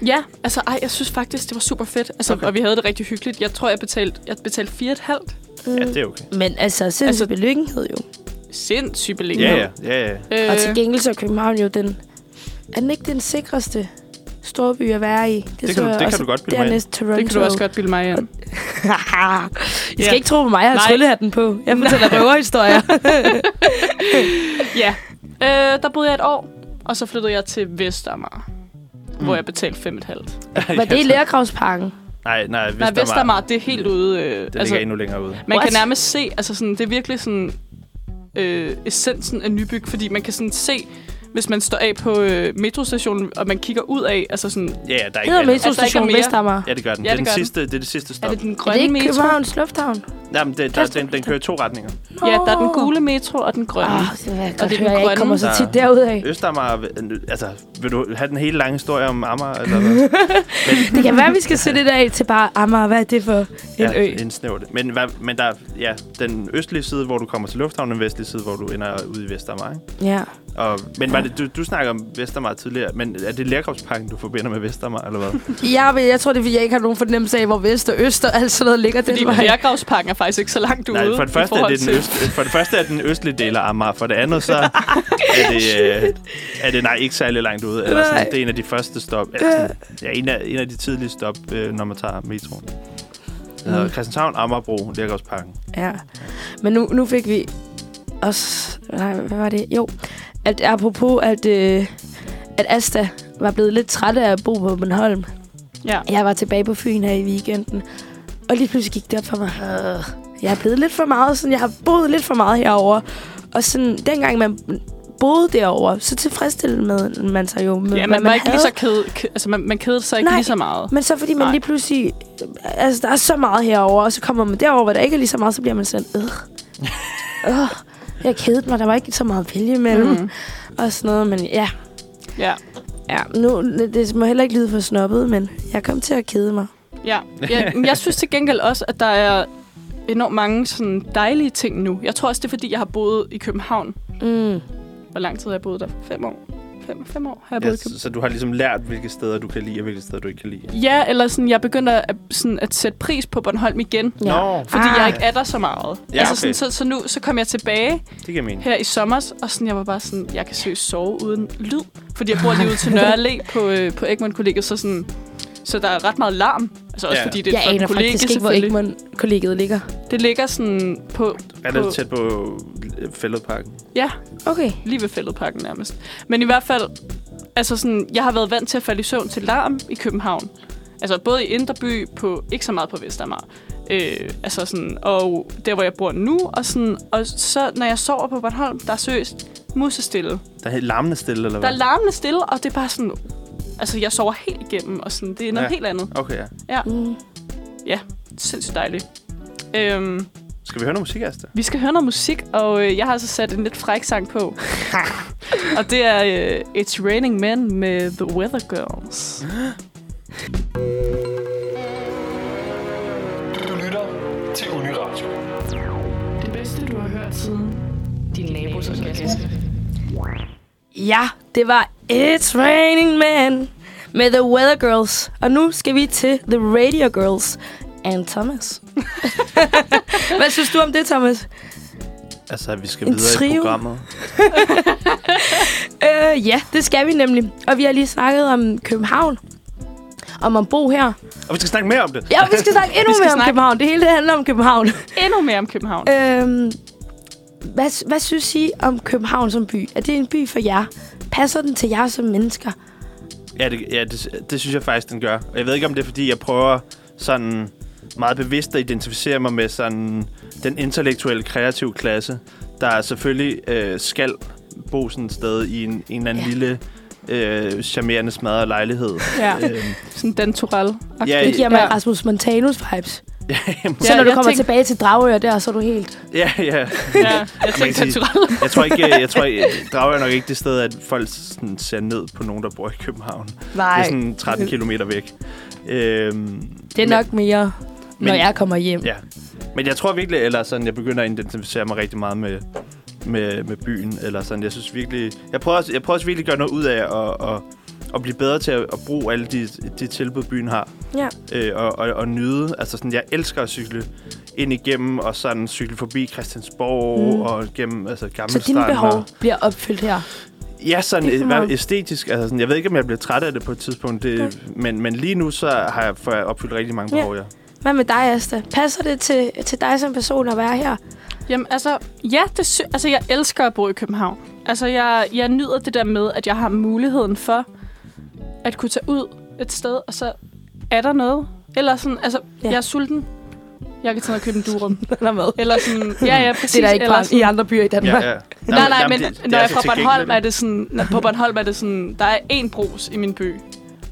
Ja, altså ej, jeg synes faktisk, det var super fedt. Altså, Okay. Og vi havde det rigtig hyggeligt. Jeg tror, jeg betalte, jeg betalte fire et halvt. ja, det er okay. Men altså, sindssygt Altså- belykkenhed jo. Sindssygt beliggenhed. Ja, ja, ja, ja. Øh, Og til gengæld så er København jo den... Er den ikke den sikreste storby at være i? Det, så kan, du, det kan også du godt bilde mig ind. Toronto. det kan du også godt bilde mig ind. I (laughs) skal Ja. ikke tro på mig, jeg har tryllehatten på. Jeg fortæller (laughs) røverhistorier. (laughs) Ja. Øh, der boede jeg et år, og så flyttede jeg til Vestamager, mm. hvor jeg betalte fem et halvt. Var det i Lærgravsparken? Nej, nej, Nej, Vestermar, det er helt ude. Øh, det ligger endnu længere ude. Man What? kan nærmest se, altså sådan, det er virkelig sådan øh, essensen af Nybyg, fordi man kan sådan se, hvis man står af på øh, metrostationen, og man kigger ud af, altså sådan, Ja, ja, der er ikke Hedder andet. metrostation mere. Vestamager? Ja, det gør den. Ja, det, er det den gør den. sidste, det er det sidste er stop. det den Er det grønne ikke metro? Københavns Lufthavn? Jamen, det, der, den, den kører i to retninger. Ja, der er den gule metro og den grønne. Åh, det vil jeg Og det er den jeg kommer så Der- tit derudad. Østamager, altså, vil du have den hele lange historie om Amager? Eller hvad? (laughs) Det kan være, vi skal sætte det af til bare Amager. Hvad er det for en ja, ø? indsnævre det. Men, hvad, men der er ja, den østlige side, hvor du kommer til lufthavnen, og den vestlige side, hvor du ender ude i Vestamager. Ikke? Ja. Og, men var det, du, du snakker om Vestermager tidligere, men er det Lærkropsparken, du forbinder med Vestermager, eller hvad? (laughs) Ja, men jeg tror, det er, fordi jeg ikke har nogen fornemmelse af, hvor vest og øst og alt sådan noget ligger Fordi den vej. Lærgravsparken er faktisk ikke så langt ude. Nej, for det, første er det den øst, for det første er den østlige del af Amager, for det andet så (laughs) er det, øh, er det nej, ikke særlig langt ude. Eller sådan, det er en af de første stop, eller sådan, ja, en af, en af de tidlige stop, øh, når man tager metroen. Det hedder Mm. Christianshavn, Amagerbro, Lærkropsparken. Ja. Men nu, nu fik vi også... Nej, hvad var det? Jo, at apropos, at, øh, at Asta var blevet lidt træt af at bo på Bornholm. Ja. Jeg var tilbage på Fyn her i weekenden. Og lige pludselig gik det op for mig. Øh, jeg er blevet lidt for meget. Sådan, jeg har boet lidt for meget herover. Og sådan, dengang man boede derovre, så tilfredsstillede man sig jo med, Ja, hvad man var ikke lige havde. så ked, altså man, man kedede sig ikke Nej. lige så meget. Men så fordi man Nej. lige pludselig... Altså, der er så meget herover, og så kommer man derover, hvor der ikke er lige så meget, så bliver man sådan... Øh, (laughs) øh, jeg kedede mig, der var ikke så meget vælge imellem. Mm. Mm. Og sådan noget, men ja. Ja. ja nu, det må heller ikke lyde for snobbet, men jeg kom til at kede mig. Ja. ja. men Jeg synes til gengæld også, at der er enormt mange sådan dejlige ting nu. Jeg tror også, det er, fordi jeg har boet i København. Mm. Hvor lang tid har jeg boet der? Fem år? Fem, fem år har jeg Ja, boet i København. så, så du har ligesom lært, hvilke steder du kan lide, og hvilke steder du ikke kan lide. Ja, eller sådan, jeg begynder at, sådan, at sætte pris på Bornholm igen. Ja. Nå, Fordi Ah. jeg ikke er der så meget. Ja, altså, okay. sådan, så, så nu så kom jeg tilbage det mening. her i sommer, og sådan, jeg var bare sådan, jeg kan seriøst sove uden lyd. Fordi jeg bor lige ude til Nørre Allé på, øh, på Egmont kollegiet, så sådan... Så der er ret meget larm. Altså også Ja. fordi det er Jeg aner flot kollegie, faktisk ikke, hvor selvfølgelig. Egmont-kollegiet ligger. Det ligger sådan på... Er på tæt på øh, Fælledparken? ja, Okay. lige ved fældeparken nærmest. Men i hvert fald, altså sådan, jeg har været vant til at falde i søvn til larm i København. Altså både i Indreby, på, ikke så meget på Vestamager. Øh, altså sådan, og der, hvor jeg bor nu. Og, sådan, og så, når jeg sover på Bornholm, der er seriøst musestille. Der er helt larmende stille, eller Der hvad? er larmende stille, og det er bare sådan... Altså, jeg sover helt igennem, og sådan, det er noget Ja. ja. helt andet. Okay, ja. Mm. Sindssygt dejligt. Øhm, Skal vi høre noget musik, Asta? Vi skal høre noget musik, og øh, jeg har altså sat en lidt fræk sang på. (laughs) og det er øh, It's Raining Men med The Weather Girls. Du lytter til Uniradio. Det bedste, du har hørt siden din nabos orgasme. Ja, det var It's Raining Men med The Weather Girls. Og nu skal vi til The Radio Girls and Thomas. (laughs) Hvad synes du om det, Thomas? Altså, vi skal En videre i trio. programmet. (laughs) Øh, ja, det skal vi nemlig. Og vi har lige snakket om København. Om at bo her. Og vi skal snakke mere om det. Ja, vi skal snakke (laughs) endnu skal mere om snakke- København. Det hele det handler om København. Endnu mere om København. øhm, hvad, hvad synes I om København som by? Er det en by for jer? Passer den til jer som mennesker? Ja, det, ja det, det synes jeg faktisk, den gør. Og jeg ved ikke, om det er, fordi jeg prøver sådan meget bevidst at identificere mig med sådan den intellektuelle, kreative klasse, der selvfølgelig øh, skal bo sådan et sted i en, en eller anden Ja. lille øh, charmerende smadret lejlighed. Ja, øhm, sådan Dan Torell. Ja, Det giver mig Ja. Rasmus Montanus vibes. Ja, jamen, Så Ja, når du jeg kommer tænk- tilbage til Dragør der, så er du helt... ja, ja. Ja, jeg tænkte Torell. Jeg tror ikke, jeg tror ikke, Dragør er nok ikke det sted, at folk sådan ser ned på nogen, der bor i København. Nej, Det er sådan 13 kilometer væk. Øhm, det er nok mere, når men- jeg kommer hjem. Ja. Men jeg tror virkelig, eller sådan, jeg begynder at identificere mig rigtig meget med, med, med byen. Eller sådan, jeg synes virkelig... Jeg prøver, også, jeg prøver også virkelig at gøre noget ud af at, at, at blive bedre til at, at bruge alle de, de tilbud, byen har. Ja. Øh, og, og, og nyde. Altså sådan, jeg elsker at cykle ind igennem og sådan cykle forbi Christiansborg Mm. og gennem altså, gamle Så dine behov bliver opfyldt her. Ja, sådan Det er æstetisk. Altså sådan, jeg ved ikke, om jeg bliver træt af det på et tidspunkt. Det, men, men lige nu, så har jeg, får jeg opfyldt rigtig mange Ja. behov, ja. Hvad med dig, Asta? Passer det til, til dig som person at være her? Jamen, altså, ja, det sy- altså, jeg elsker at bo i København. Altså, jeg, jeg nyder det der med, at jeg har muligheden for at kunne tage ud et sted, og så er der noget. Eller sådan, altså, Ja. jeg er sulten. Jeg kan tage og købe en durum. (laughs) Eller hvad? Eller sådan, ja, ja, præcis. Det er der ikke bare sådan, i andre byer i Danmark. ja, ja. Nej, nej, men det- det når er jeg er fra Bornholm, er det sådan, når, på Bornholm er det sådan, der er én brus i min by.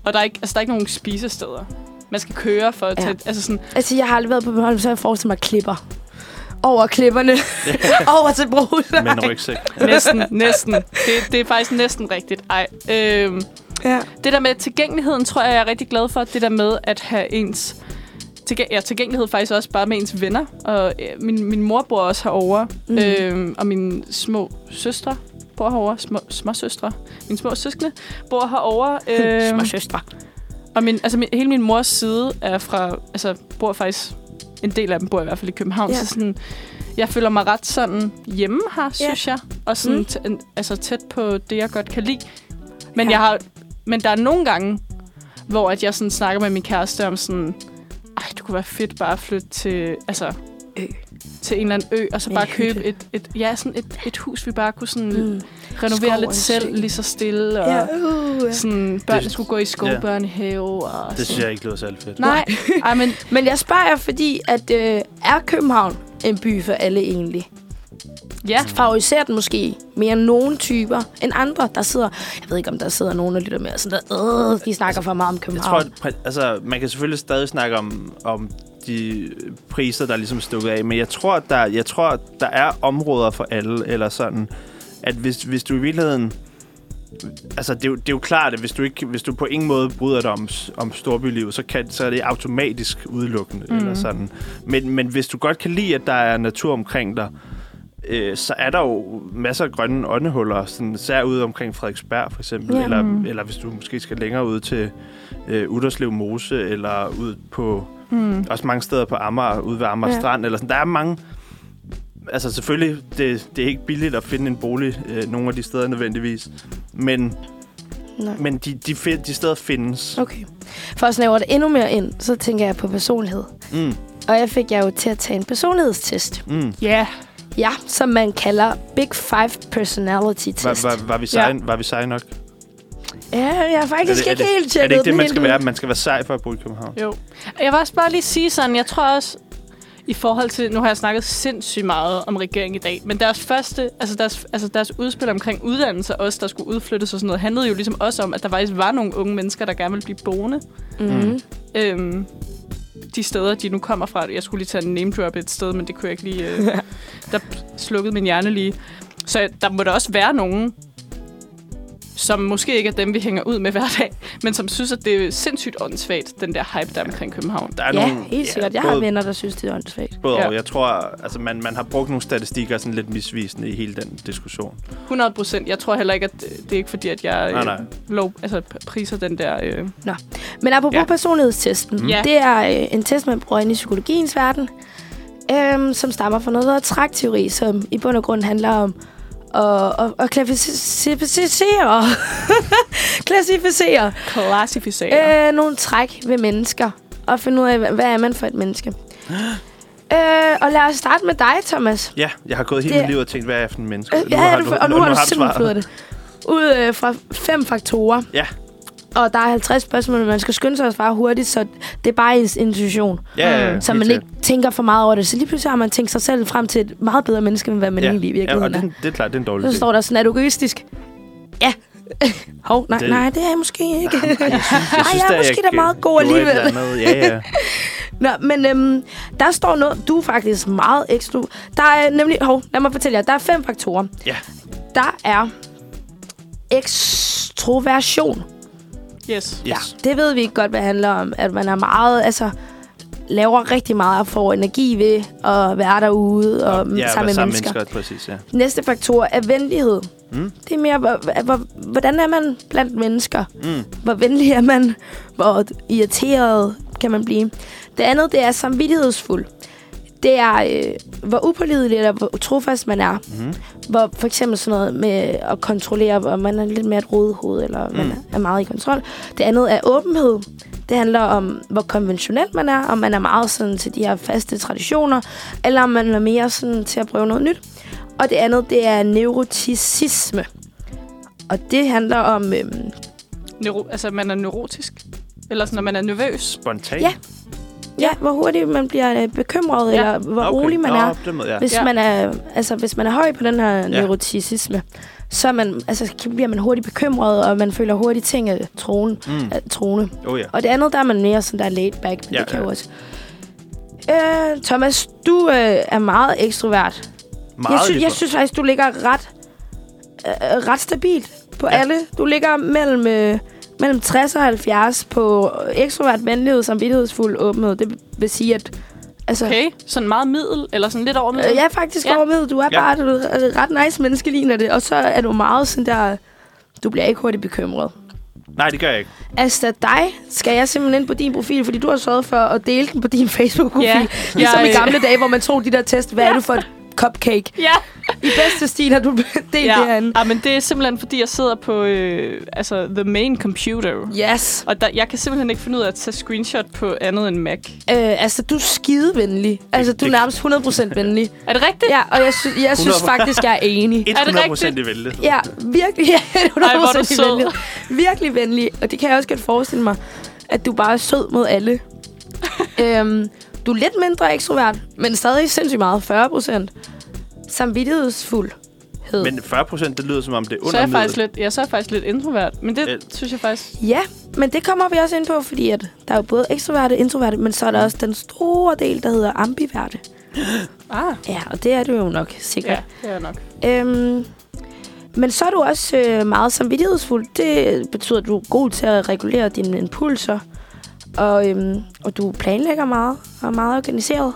Og der er ikke, altså, der er ikke nogen spisesteder. Man skal køre for at Ja. tage, altså sådan, Altså, jeg har aldrig været på Bornholm, så jeg forestiller mig klipper. Over klipperne. (laughs) Over til brus. Med en rygsæk. næsten, næsten. Det, det er faktisk næsten rigtigt. Ej, øhm, Ja. Det der med tilgængeligheden, tror jeg, jeg er rigtig glad for. Det der med at have ens... Tilgæ- ja, tilgængelighed faktisk også bare med ens venner. Og øh, min, min mor bor også herovre. Mm. Øhm, og mine små søstre bor herovre. Små, små søstre. Mine små søskende bor herovre. (laughs) Øhm, Små søstre. og min, altså min, hele min mors side er fra... Altså, bor faktisk... En del af dem bor i hvert fald i København. Ja. Ja. Så sådan, jeg føler mig ret sådan hjemme her, synes jeg. Og sådan, Mm. mm. altså tæt på det, jeg godt kan lide. Men, Ja. ja. jeg har, men der er nogle gange, hvor at jeg sådan snakker med min kæreste om sådan... Ej, det kunne være fedt bare at flytte til... Altså, Ø. til en eller anden ø, og så bare købe et, et, ja, sådan et, et hus, vi bare kunne sådan Mm. renovere Skov lidt selv, sø. lige så stille, og Ja, ja. uh, ja. sådan, børnene Det- skulle gå i skovbørnehave. Og Det sådan. synes jeg ikke lyder særlig fedt. Nej, ej, men Men jeg spørger fordi at øh, er København en by for alle egentlig? Ja. favoriserer den måske mere nogle typer end andre, der sidder... Jeg ved ikke, om der sidder nogen, der lytter med og sådan der, øh, de snakker for meget om Jeg København. tror, at, altså, man kan selvfølgelig stadig snakke om, om de priser, der er ligesom stukket af, men jeg tror, at der, jeg tror, at der er områder for alle, eller sådan, at hvis, hvis du i virkeligheden... Altså, det er, jo, det er jo klart, at hvis du, ikke, hvis du på ingen måde bryder dig om, om storbylivet, så, kan, så er det automatisk udelukkende, mm. eller sådan. Men, men hvis du godt kan lide, at der er natur omkring dig, øh, så er der jo masser af grønne åndehuller, sådan, især ude omkring Frederiksberg for eksempel, Ja. eller, eller hvis du måske skal længere ud til øh, Udderslev Mose, eller ud på, Mm. også mange steder på Amager, ude ved Amager Ja. Strand, eller sådan. Der er mange, altså selvfølgelig, det, det er ikke billigt at finde en bolig øh, nogle af de steder nødvendigvis, men, Nej. men de, de, fin- de steder findes. Okay. For at snævre det endnu mere ind, så tænker jeg på personlighed. Mm, Og jeg fik jeg jo til at tage en personlighedstest. mm. Ja. Ja, som man kalder Big Five Personality Var, Test. var, var, vi seje, var vi seje nok? Ja, jeg har faktisk er ikke det, helt er tjekket det ikke det, man skal være? Man skal være sej for at bo i København. Jo. Jeg vil også bare lige sige sådan, jeg tror også, i forhold til, nu har jeg snakket sindssygt meget om regeringen i dag, men deres første, altså deres, altså deres udspil omkring uddannelse, også der skulle udflyttes og sådan noget, handlede jo ligesom også om, at der faktisk var nogle unge mennesker, der gerne ville blive boende. Mm. Øhm, de steder, de nu kommer fra. Jeg skulle lige tage en name drop et sted, men det kunne jeg ikke lige... Øh, der slukkede min hjerne lige. Så der må der også være nogen, som måske ikke er dem, vi hænger ud med hver dag, men som synes, at det er sindssygt åndssvagt, den der hype, der er omkring København. Der er Ja, nogle, helt sikkert. Jeg har både, venner, der synes, det er åndssvagt. Både Ja. og. Jeg tror, altså man, man har brugt nogle statistikker sådan lidt misvisende i hele den diskussion. 100 procent. Jeg tror heller ikke, at det det er ikke fordi, at jeg Nej, øh, nej. Lov, altså, priser den der... Øh. Men apropos Ja. personlighedstesten, Ja. det er øh, en test, man bruger inde i psykologiens verden, øhm, som stammer fra noget, der hedder trækteori, som i bund og grund handler om at, at, at klassificere, (laughs) klassificere Klassificere. øh, nogle træk ved mennesker, og finde ud af, hvad er man for et menneske. (gasps) øh, og lad os starte med dig, Thomas. Ja, jeg har gået hele Det- mit liv og tænkt, hvad er jeg for en menneske? Øh, ja, du, og nu, har du simpelthen fået det. Ud øh, fra fem faktorer. Ja. Og der er 50 spørgsmål, man skal skynde sig at svare hurtigt, så det er bare ens intuition. Ja, ja, ja, Så man ikke tænker for meget over det. Så lige pludselig har man tænkt sig selv frem til et meget bedre menneske, end hvad man ja. egentlig i ja, og virkeligheden det, er. det er klart, det er en dårlig Så står der sådan, er du egoistisk? Ja. (laughs) Hov, nej, Det- nej, det er jeg måske ikke. Ej, jeg synes, (laughs) Ej, jeg er måske da meget god alligevel. Ja, ja. (laughs) Nå, men øhm, der står noget, du er faktisk meget ekstra. Der er nemlig, hov, lad mig fortælle jer, der er fem faktorer. Ja. Der er ekstroversion. Yes. Yes. Det ved vi ikke godt, hvad det handler om. At man er meget, altså laver rigtig meget og får energi ved at være derude og ja, sammen med sammen mennesker. mennesker. Præcis, ja. Næste faktor er venlighed. Mm. Det er mere, hvor, hvor, hvordan er man blandt mennesker? Mm. Hvor venlig er man? Hvor irriteret kan man blive? Det andet, det er samvittighedsfuld. Det er, øh, hvor upålidelig eller hvor trofast man er. Mm. Hvor for eksempel sådan noget med at kontrollere, hvor man er lidt mere et rodehoved, eller mm. man er meget i kontrol. Det andet er åbenhed. Det handler om, hvor konventionel man er, om man er meget sådan til de her faste traditioner, eller om man er mere sådan til at prøve noget nyt. Og det andet, det er neuroticisme. Og det handler om... Øhm, Neuro, altså, man er neurotisk. Eller sådan, når man er nervøs. Spontan. Ja. Ja, hvor hurtigt man bliver øh, bekymret, Ja. eller hvor rolig man Nå, er. måde, ja. Hvis, Ja. man er, altså, hvis man er høj på den her neuroticisme, så er man, altså, så bliver man hurtigt bekymret, og man føler hurtigt ting af troen, Mm. af trone. Oh, ja. Og det andet, der er man mere sådan der laid back, men Ja, det kan ja. jo også. Øh, Thomas, du øh, er meget ekstrovert. Meget jeg, sy- jeg ligefrem. synes faktisk, du ligger ret, øh, ret stabilt på Ja. ja. alle. Du ligger mellem, øh, mellem 60 og 70 på ekstrovert venlighed, samvittighedsfuld åbenhed. Det vil sige, at... Altså, Okay, sådan meget middel, eller sådan lidt over middel. Øh, jeg er faktisk Ja. ja. over med. Du er Ja. bare du er et ret nice menneske, ligner det. Og så er du meget sådan der... Du bliver ikke hurtigt bekymret. Nej, det gør jeg ikke. Altså dig skal jeg simpelthen ind på din profil, fordi du har sørget for at dele den på din Facebook-profil. Ja. Ja. Ligesom Jeg, i gamle dage, hvor man tog de der test. Hvad ja. er du for et cupcake? Ja, I bedste stil har du (laughs) delt ja. det herinde. ja, men det er simpelthen, fordi jeg sidder på øh, altså, the main computer. Yes. Og der, jeg kan simpelthen ikke finde ud af at tage screenshot på andet end Mac. Øh, altså, du er skidevenlig. Altså, du er det- nærmest 100% venlig. (laughs) Er det rigtigt? Ja, og jeg, sy- jeg synes 100. faktisk, jeg er enig. (laughs) 100 procent i vælde. Ja, virkelig. Ja, du Ej, hvor er du venlig. Virkelig venlig. Og det kan jeg også godt forestille mig, at du bare er sød mod alle. øhm, du er lidt mindre ekstrovert, men stadig sindssygt meget. 40 procent. samvittighedsfuldhed. Men 40 procent, det lyder som om det er under Så er jeg faktisk lidt, ja, så er jeg faktisk lidt introvert. Men det Øh. synes jeg faktisk... Ja, men det kommer vi også ind på, fordi at der er jo både ekstroverte og introverte, men så er der også den store del, der hedder ambiverte. (gasps) Ah, Ja, og det er du jo nok sikkert. ja, det er nok. Øhm, men så er du også øh, meget samvittighedsfuld. Det betyder, at du er god til at regulere dine impulser. Og, øhm, og du planlægger meget og er meget organiseret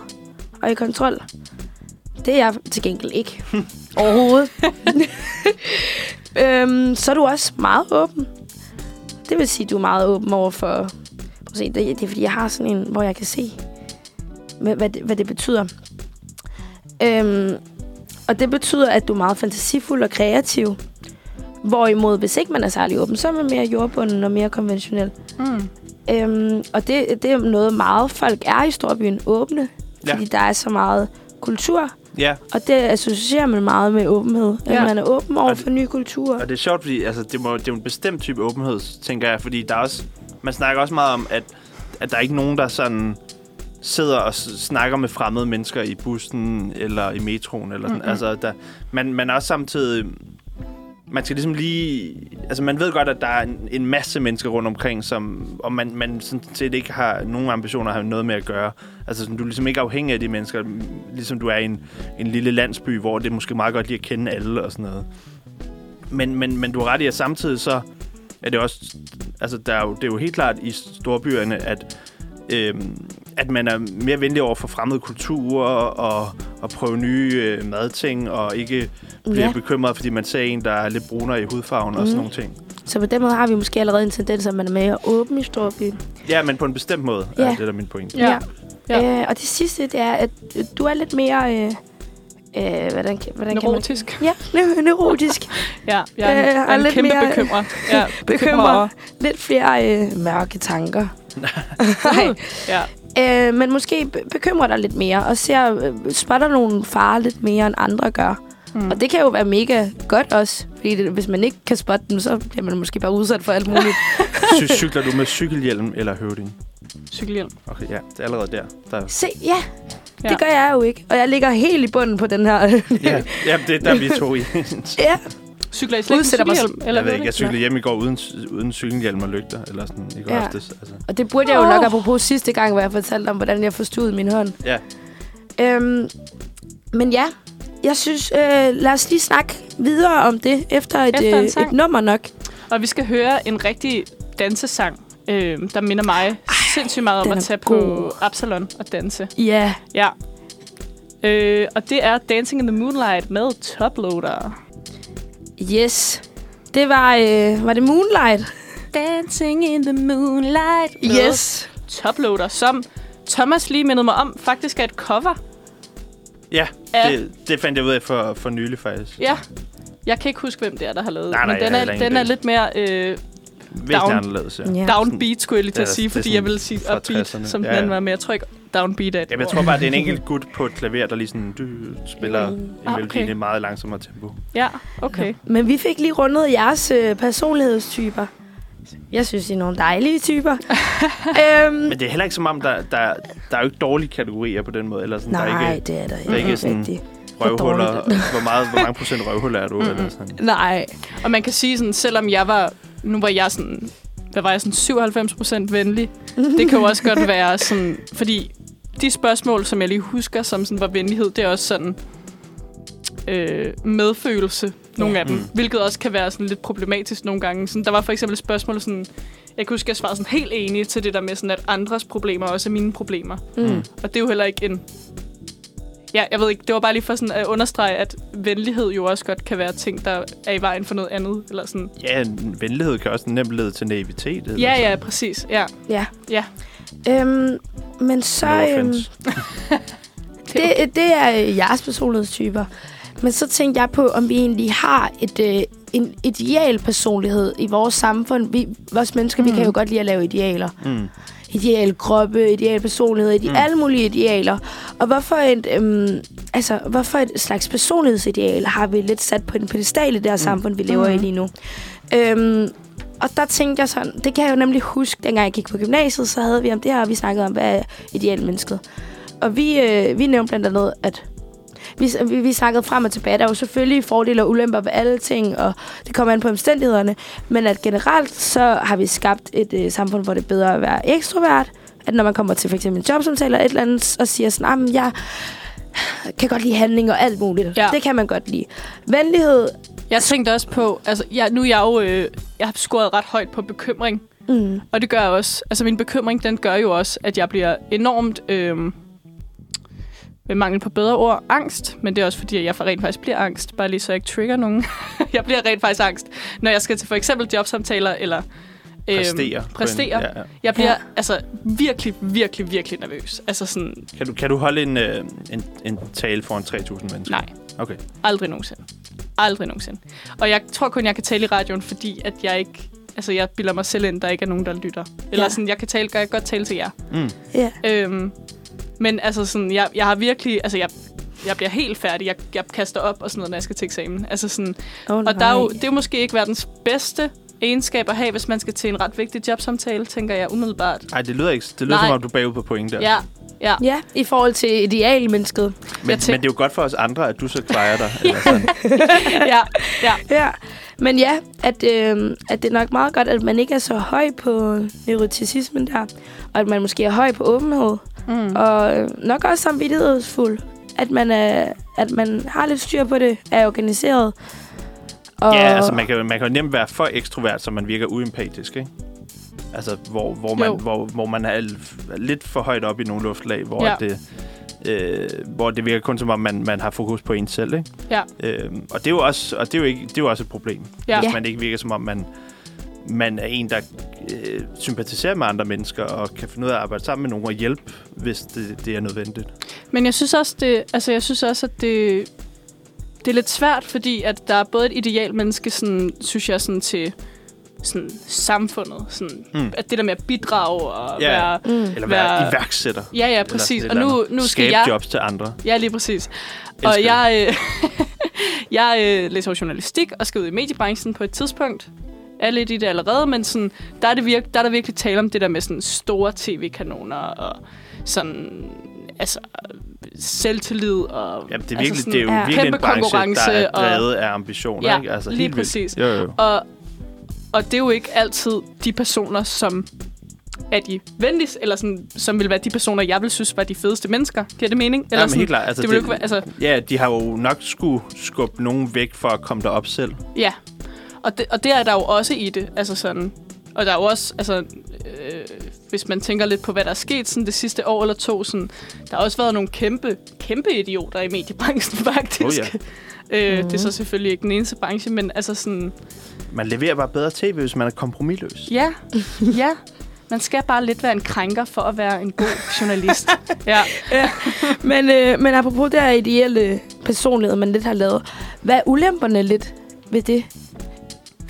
og i kontrol. Det er jeg til gengæld ikke. (laughs) Overhovedet. (laughs) øhm, så er du også meget åben. Det vil sige, at du er meget åben over for... Se, det, det er fordi, jeg har sådan en, hvor jeg kan se, hvad, hvad, det, hvad det betyder. Øhm, og det betyder, at du er meget fantasifuld og kreativ. Hvorimod, hvis ikke man er særlig åben, så er man mere jordbunden og mere konventionel. Mm. Øhm, og det, det er noget meget folk er i storbyen åbne. Ja. Fordi der er så meget kultur. Ja, Og det associerer man meget med åbenhed. At Ja. man er åben over det- for nye kulturer. og det er sjovt, fordi altså, det, må, det er en bestemt type åbenhed, tænker jeg. Fordi der er også, man snakker også meget om, at, at der er ikke nogen, der sådan sidder og snakker med fremmede mennesker i bussen eller i metroen. Eller sådan. Mhm. Altså, der, man, man er også samtidig... Man skal ligesom lige... Altså, man ved godt, at der er en, en masse mennesker rundt omkring, som, og man, man sådan set ikke har nogen ambitioner at have noget med at gøre. Altså, sådan, du er ligesom ikke afhængig af de mennesker, ligesom du er i en, en lille landsby, hvor det er måske meget godt lige at kende alle og sådan noget. Men, men, men du har ret i, at samtidig så er det også... Altså, der er jo, det er jo helt klart i storbyerne, at, øhm, at man er mere venlig over for fremmede kulturer og, og prøve nye øh, madting, og ikke bliver Ja. ja. bekymret, fordi man ser en, der er lidt brunere i hudfarven mm. og sådan Mhm. nogle ting. Så på den måde har vi måske allerede en tendens, at man er mere åben i storbyen. Ja, men på en bestemt måde Ja. er det der er min pointe. Ja. Ja. Øh, og det sidste, det er, at du er lidt mere... Øh, øh, hvordan, hvordan kan man... Neurotisk. Ja, ne- neurotisk. (laughs) Ja, jeg er, Øh, en, og er en lidt kæmpe mere- bekymrer. Ja, (laughs) Bekymrer. lidt flere øh, mørke tanker. (laughs) Nej. Ja. Øh, men måske be- bekymrer dig lidt mere, og ser, øh, spotter nogle farer lidt mere, end andre gør. Mm. Og det kan jo være mega godt også, fordi det, hvis man ikke kan spotte dem, så bliver man måske bare udsat for alt muligt. (laughs) Sy- cykler du med cykelhjelm eller høvding? Cykelhjelm. Okay, ja, det er allerede der. der Se, ja, Ja. det gør jeg jo ikke. Og jeg ligger helt i bunden på den her. ja, ja, det er der, vi to i. (laughs) ja. Cykler I slet ikke cykelhjelm? Eller jeg ved ikke, er jeg cyklede hjem i går uden, uden cykelhjelm og lygter, eller sådan, i går Ja. aftes. Altså. Og det burde jeg jo nok, Åh. apropos sidste gang, hvor jeg fortalte om, hvordan jeg forstod min hånd. Ja. Øhm, men ja, jeg synes, øh, lad os lige snakke videre om det, efter et, Efter øh, et nummer nok. Og vi skal høre en rigtig dansesang, øh, der minder mig sindssygt meget om at tage god. på Absalon og danse. Ja, Ja. Øh, og det er Dancing in the Moonlight med Toploader. Yes. Det var, øh, var det Moonlight? Dancing in the Moonlight med Toploader, som Thomas lige mindede mig om, faktisk er et cover. Ja, Ja. det, det fandt jeg ud af for, for nylig, faktisk. Ja. Jeg kan ikke huske, hvem det er, der har lavet Nej, nej, men den jeg har er, den er lidt mere øh, Væsentligt Down. anderledes, ja. Ja. downbeat, skulle jeg lige til at Ja, sige, er fordi sådan jeg vil sige upbeat, 60'erne. som Ja, den anden ja. var, men jeg tror ikke, downbeat et Jamen, jeg tror bare, det er en (laughs) enkelt gut på et klaver, der lige sådan du, spiller mm. Ah, en melodi okay. i et meget langsommere tempo. Ja, okay. Men vi fik lige rundet jeres øh, personlighedstyper. Jeg synes, I er nogle dejlige typer. (laughs) øhm, Men det er heller ikke som om, der, der, der er jo ikke dårlige kategorier på den måde. Eller sådan, der er nej, ikke det er der ikke. der er ikke sådan- rigtigt. røvhuller. (laughs) Hvor, meget, hvor mange procent røvhuller er du? Mhm. Eller sådan. Nej. Og man kan sige sådan, selvom jeg var, nu var jeg sådan, hvad var jeg sådan 97 procent venlig, det kan jo også godt være sådan, fordi de spørgsmål, som jeg lige husker, som sådan var venlighed, det er også sådan øh, medfølelse, nogle Ja. af dem, Mm. hvilket også kan være sådan lidt problematisk nogle gange. Sådan, der var for eksempel et spørgsmål sådan, jeg kan huske, jeg svarede sådan helt enig til det der med sådan, at andres problemer også er mine problemer. Mm. Og det er jo heller ikke en... Ja, jeg ved ikke, det var bare lige for sådan at understrege, at venlighed jo også godt kan være ting, der er i vejen for noget andet. Eller sådan. Ja, en venlighed kan også nemt lede til naivitet. Eller Ja, sådan. ja, præcis. Ja. Ja. Ja. Øhm, men så... No øhm, (laughs) det, det er øh, jeres personlighedstyper. Men så tænkte jeg på, om vi egentlig har et, øh, en ideal personlighed i vores samfund. Vi, vores mennesker, mm. vi Mm. kan jo godt lide at lave idealer. Mm. Ideal kroppe, ideal personlighed, ide- Mm. alle mulige idealer. Og hvorfor et, øhm, altså, hvorfor et slags personlighedsideal har vi lidt sat på den pedestal i det her mm. samfund, vi lever mm. i lige nu? Øhm, og der tænkte jeg sådan, det kan jeg jo nemlig huske, dengang jeg gik på gymnasiet, så havde vi om det her, og vi snakkede om, hvad er idealmennesket. Og vi, øh, vi nævnte blandt andet, at vi, vi, vi snakkede frem og tilbage. Der er jo selvfølgelig fordele og ulemper ved alle ting, og det kommer an på omstændighederne. Men at generelt, så har vi skabt et øh, samfund, hvor det er bedre at være ekstrovert. At når man kommer til eksempel en jobsamtale eller et eller andet, og siger sådan, "Ah, jeg kan godt lide handling og alt muligt. Ja. Det kan man godt lide. Venlighed, Jeg tænkte også på, altså jeg, nu er jeg jo, øh, jeg har scoret ret højt på bekymring, mm, og det gør jeg også. Altså min bekymring, den gør jo også, at jeg bliver enormt, øh, med mangel på bedre ord, angst. Men det er også fordi, at jeg rent faktisk bliver angst, bare lige så jeg ikke trigger nogen. (laughs) jeg bliver rent faktisk angst, når jeg skal til for eksempel jobsamtaler, eller øh, Præstere. en- præstere. Ja, ja. Jeg bliver Ja. altså virkelig, virkelig, virkelig nervøs. Altså sådan, Kan, du, kan du holde en, øh, en, en tale foran 3.000 mennesker? nej. Okay. Aldrig nogensinde. Aldrig nogensinde. Og jeg tror kun, jeg kan tale i radioen, fordi at jeg ikke... Altså, jeg bilder mig selv ind, der ikke er nogen, der lytter. Eller Ja. sådan, jeg kan, tale, jeg kan godt tale til jer. Mm. ja. Øhm, men altså sådan, jeg, jeg har virkelig... Altså, jeg, jeg bliver helt færdig. Jeg, jeg kaster op og sådan noget, når jeg skal til eksamen. Altså sådan, Oh, og der er jo, det er jo måske ikke verdens bedste egenskab at have, hvis man skal til en ret vigtig jobsamtale, tænker jeg umiddelbart. Ej, det lyder ikke. Det lyder Nej. som om, du er bagud på point der. Ja, ja. Ja, i forhold til idealmennesket. Men, men det er jo godt for os andre, at du så kvejer dig. (laughs) eller sådan. (laughs) ja, ja. Ja, men ja, at, øh, at det er nok meget godt, at man ikke er så høj på neuroticismen der, og at man måske er høj på åbenhed, Mm. og øh, nok også samvittighedsfuld, at man, er, at man har lidt styr på det, er organiseret. Og, Ja, altså man kan, jo- man kan jo nemt være for ekstrovert, så man virker uempatisk, ikke? Altså, hvor, hvor, man, Jo. hvor, hvor man er lidt for højt op i nogle luftlag, hvor, Ja. det, øh, hvor det virker kun som om, man, man har fokus på en selv, ikke? Ja. Øh, og det er jo også, og det er jo ikke, det er jo også et problem, Ja. hvis man ikke virker som om, man, man er en, der øh, sympatiserer med andre mennesker og kan finde ud af at arbejde sammen med nogen og hjælpe, hvis det, det er nødvendigt. Men jeg synes også, det, altså jeg synes også, at det, det er lidt svært, fordi at der er både et ideal menneske, sådan, synes jeg, sådan til sådan samfundet. Sådan, Mm. At det der med at bidrage og Ja. være... Mm. Eller være Være- iværksætter. Ja, ja, præcis. Og nu, nu skal Skabe jeg... jobs til andre. Ja, lige præcis. Elsker og jeg, øh, (laughs) jeg øh, læser jo journalistik og skal ud i mediebranchen på et tidspunkt. Er lidt i det allerede, men sådan, der, er det virke, der er der virkelig tale om det der med sådan store tv-kanoner og sådan, altså, selvtillid. Og, Jamen, det er, altså virkelig, sådan, det er jo ja. virkelig en kæmpe der konkurrence er og- drevet af ambitioner. Ja, ikke? Altså, lige helt vildt. præcis. Jo, jo. Og, og det er jo ikke altid de personer, som er de venligste, eller sådan, som vil være de personer, jeg vil synes var de fedeste mennesker. Giver det mening? Eller Jamen, sådan, helt klart. Altså, det jo ikke være, altså, Ja, de har jo nok skulle skubbe nogen væk for at komme derop selv. Ja, og det, og det er der jo også i det. Altså sådan, og der er jo også, altså, øh, hvis man tænker lidt på, hvad der er sket sådan det sidste år eller to, sådan, der har også været nogle kæmpe, kæmpe idioter i mediebranchen, (laughs) faktisk. Oh, øh, Det er så selvfølgelig ikke den eneste branche, men altså sådan, Man leverer bare bedre tv, hvis man er kompromilløs. ja, ja. Man skal bare lidt være en krænker for at være en god journalist. (laughs) ja. Men, øh, men apropos det her ideelle personlighed, man lidt har lavet. Hvad er ulemperne lidt ved det?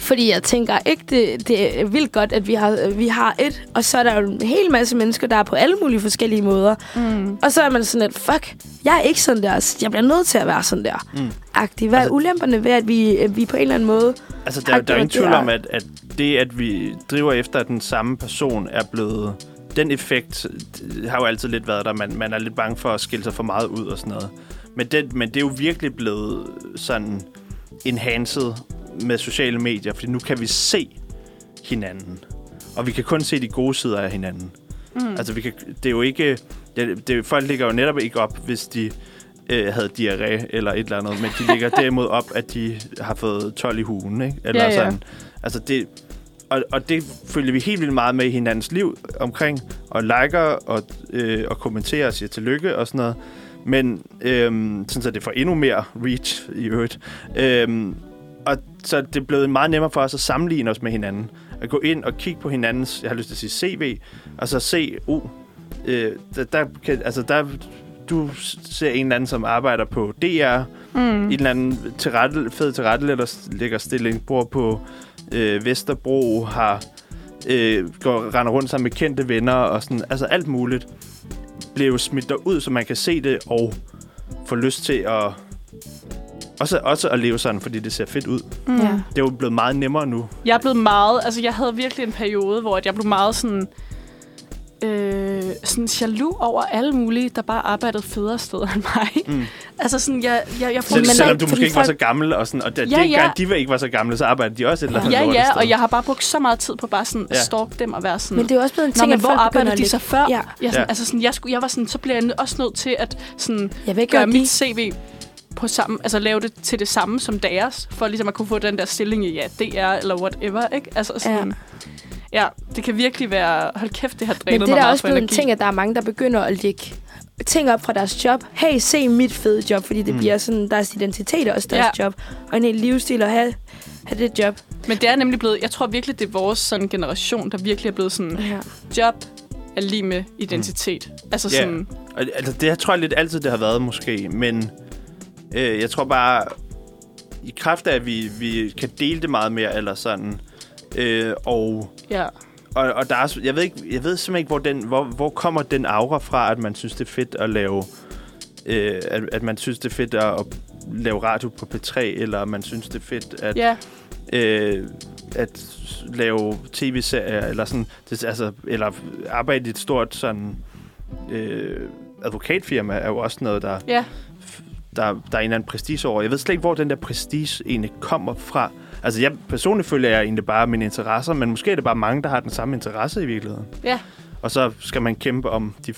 Fordi jeg tænker ikke, det, det er vildt godt, at vi har, vi har et, og så er der jo en hel masse mennesker, der er på alle mulige forskellige måder. Mm. Og så er man sådan lidt, fuck, jeg er ikke sådan der. Jeg bliver nødt til at være sådan der. Mm. Agtig. Hvad er Altså- ulemperne ved, at vi, at vi på en eller anden måde... Altså, der, der er jo ingen tvivl om, at, at det, at vi driver efter, at den samme person er blevet... Den effekt øh, har jo altid lidt været der. Man, man er lidt bange for at skille sig for meget ud og sådan noget. Men det, men det er jo virkelig blevet sådan enhanced med sociale medier, fordi nu kan vi se hinanden. Og vi kan kun se de gode sider af hinanden. Mm. Altså, vi kan, det er jo ikke... Det, det, folk ligger jo netop ikke op, hvis de øh, havde diarré eller et eller andet, men de ligger (laughs) derimod op, at de har fået 12 i hugen, ikke? Eller Ja, ja. sådan. Altså, det... Og, og det følger vi helt vildt meget med i hinandens liv omkring, og liker og, øh, og kommenterer og siger tillykke og sådan noget. Men øhm, sådan så det får endnu mere reach i øvrigt. Øhm, og så er det blevet meget nemmere for os at sammenligne os med hinanden. At gå ind og kigge på hinandens, jeg har lyst til at sige CV, og så se, uh, øh, der, der, kan, altså der, du ser en eller anden, som arbejder på DR, Mm. en eller anden tilrette, fed tilrettelægger stilling, bor på øh, Vesterbro, har øh, går, render rundt sammen med kendte venner og sådan, altså alt muligt bliver jo smidt ud, så man kan se det og få lyst til at også, også at leve sådan, fordi det ser fedt ud. Mm. Ja. Det er jo blevet meget nemmere nu. Jeg er blevet meget... Altså, jeg havde virkelig en periode, hvor at jeg blev meget sådan... Øh, sådan jaloux over alle mulige, der bare arbejdede federe steder end mig. Mm. (laughs) Altså sådan, jeg, jeg, jeg får Selv, men selvom nej, du måske ikke var så gammel, og, sådan, og da, Ja, ja, ja. de ikke var så gamle, så arbejdede de også et eller andet Ja, ja, sted. og jeg har bare brugt så meget tid på bare sådan at Ja. stalke dem og være sådan... Men det er også blevet en ting, men at hvor arbejdede at de så før? Ja. Jeg, sådan, Ja. altså sådan, jeg, skulle, jeg var sådan, så bliver jeg også nødt til at sådan, Jeg ikke, gøre gøre mit CV på samme, altså lave det til det samme som deres, for ligesom at kunne få den der stilling i, ja, DR eller whatever, ikke? Altså sådan, ja. ja, det kan virkelig være, hold kæft, det har drænet Men det er mig også blevet en energi. ting, at der er mange, der begynder at lægge ting op fra deres job. Hey, se mit fede job, fordi det Mm. bliver sådan, deres identitet er også deres Ja. ja. job. Og en hel livsstil at have, have det job. Men det er nemlig blevet, jeg tror virkelig, det er vores sådan, generation, der virkelig er blevet sådan, Ja. job er lige med identitet. Mm. Altså Ja. sådan, Og, altså, det tror jeg lidt altid, det har været måske, men øh, jeg tror bare, i kraft af, at vi, vi kan dele det meget mere, eller sådan, øh, og, ja. og, og der er, jeg ved, ikke, jeg ved simpelthen ikke, hvor, den, hvor, hvor kommer den aura fra, at man synes, det er fedt at lave, øh, at, at man synes, det er fedt at, at lave radio på P3, eller man synes, det er fedt at, Ja, øh, at lave tv-serier, eller sådan, det, altså, eller arbejde i et stort sådan, øh, advokatfirma, er jo også noget, der, ja. Der, der er en eller anden prestige over. Jeg ved slet ikke, hvor den der prestige egentlig kommer fra. Altså, jeg personligt føler jeg egentlig bare mine interesser, men måske er det bare mange, der har den samme interesse i virkeligheden. Ja. Og så skal man kæmpe om de,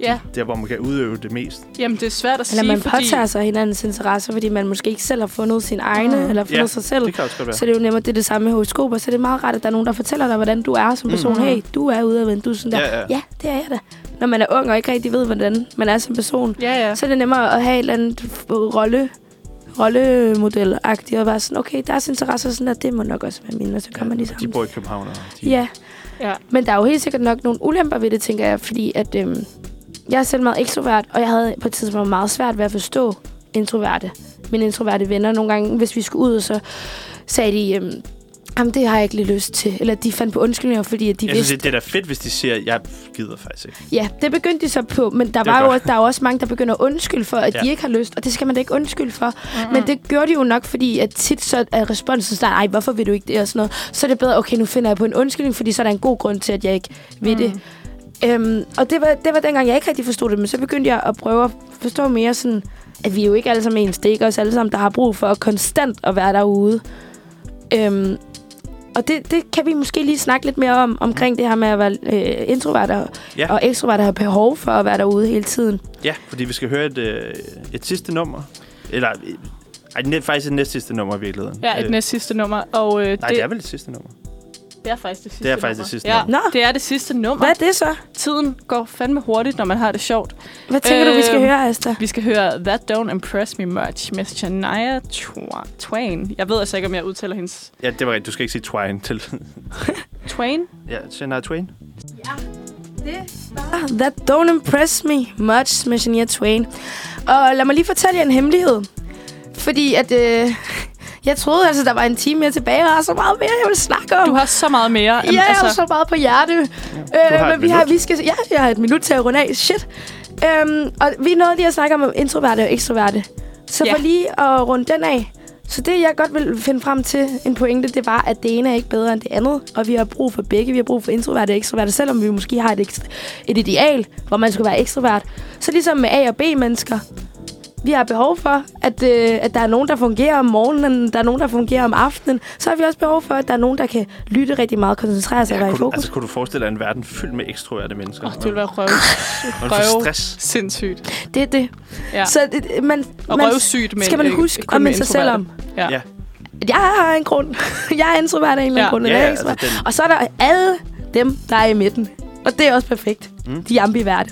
Ja, der, hvor man kan udøve det mest. jamen det er svært at Eller sige, man fordi... påtager sig hinandens interesser, fordi man måske ikke selv har fundet sin egne, Mm. eller fundet Ja, sig selv. Det kan også godt være. Så det er jo nemmere, det er det samme med horoskoper. Så det er meget rart, at der er nogen, der fortæller dig, hvordan du er som person. Mm. Hey, du er ude af vende. Du er sådan der. Ja, ja. ja, det er jeg da. Når man er ung og ikke rigtig ved, hvordan man er som person, Ja, ja. så er det nemmere at have et eller andet f- rolle rollemodel agtigt og være sådan, okay, deres interesser er sådan, at det må nok også være mine, og så kommer ja, de de sammen. bor i København. Og de, Ja, ja. men der er jo helt sikkert nok nogle ulemper ved det, tænker jeg, fordi at øhm, jeg er selv meget ekstrovert, og jeg havde på et tidspunkt meget svært ved at forstå introverte. Mine introverte venner nogle gange, hvis vi skulle ud, så sagde de, øhm, jamen det har jeg ikke lige lyst til. Eller de fandt på undskyldninger, fordi at de jeg synes, vidste... det, det er da fedt, hvis de siger, jeg gider faktisk ikke. Ja, det begyndte de så på, men der, Det er var jo, der er jo også mange, der begynder at undskylde for, at Ja. ja. de ikke har lyst, og det skal man da ikke undskylde for. Mm-hmm. Men det gjorde de jo nok, fordi at tit så er responsen sådan, ej, hvorfor vil du ikke det og sådan noget. Så er det bedre, okay, nu finder jeg på en undskyldning, fordi så er der en god grund til, at jeg ikke vil Mm. det. Øhm, og det var, det var dengang, jeg ikke rigtig forstod det, men så begyndte jeg at prøve at forstå mere sådan, at vi er jo ikke alle sammen ens. Det er ikke os alle sammen, der har brug for konstant at være derude. Øhm, og det, det kan vi måske lige snakke lidt mere om, omkring det her med at være øh, introvert og, Ja. og ekstrovert og have behov for at være derude hele tiden. Ja, fordi vi skal høre et, øh, et sidste nummer. Eller, øh, ej, faktisk et næst sidste nummer i virkeligheden. Ja, et Øh, næst sidste nummer. Og, øh, Nej, det er vel et sidste nummer. Det er faktisk det sidste Det er faktisk nummer. det sidste ja, nummer. Nå. det er det sidste nummer. Hvad er det så? Tiden går fandme hurtigt, når man har det sjovt. Hvad tænker øh, du, vi skal Øhm, høre, Asta? Vi skal høre That Don't Impress Me Much med Shania Twa- Twain. Jeg ved altså ikke, om jeg udtaler hendes... Ja, det var rigtigt. Du skal ikke sige Twine til. (laughs) Twain? ja, Shania Twain. Ah, That don't impress me much med Shania Twain. Og lad mig lige fortælle jer en hemmelighed. Fordi at... Øh, jeg troede altså, der var en time mere tilbage, og der er så meget mere, jeg vil snakke om. Du har så meget mere. Ja, jeg har så meget på hjerte. har Øh, men vi har, vi skal, ja, jeg har et minut til at runde af. Shit. Øhm, og vi nåede lige at snakke om introverte og ekstroverte. Så Ja. for lige at runde den af. Så det, jeg godt vil finde frem til en pointe, det var, at det ene er ikke bedre end det andet. Og vi har brug for begge. Vi har brug for introverte og ekstroverte. Selvom vi måske har et, ekstra, et ideal, hvor man skulle være ekstrovert. Så ligesom med A- og B-mennesker. Vi har behov for, at, øh, at der er nogen, der fungerer om morgenen, der er nogen, der fungerer om aftenen. Så har vi også behov for, at der er nogen, der kan lytte rigtig meget, koncentrere sig og være i kunne, du, fokus. altså, kunne du forestille dig en verden fyldt med ekstroverte mennesker? Oh, det vil være røv. Røv. stress. Sindssygt. Det er det. Ja. Så det, man, Og man, røvsygt med skal man huske at med minde sig selv om. Ja. Ja. Jeg har en grund. (laughs) jeg er introvert af en eller anden Ja. grund. Ja, er altså, den, Og så er der alle dem, der er i midten. Og det er også perfekt. Mm. De er ambiverte.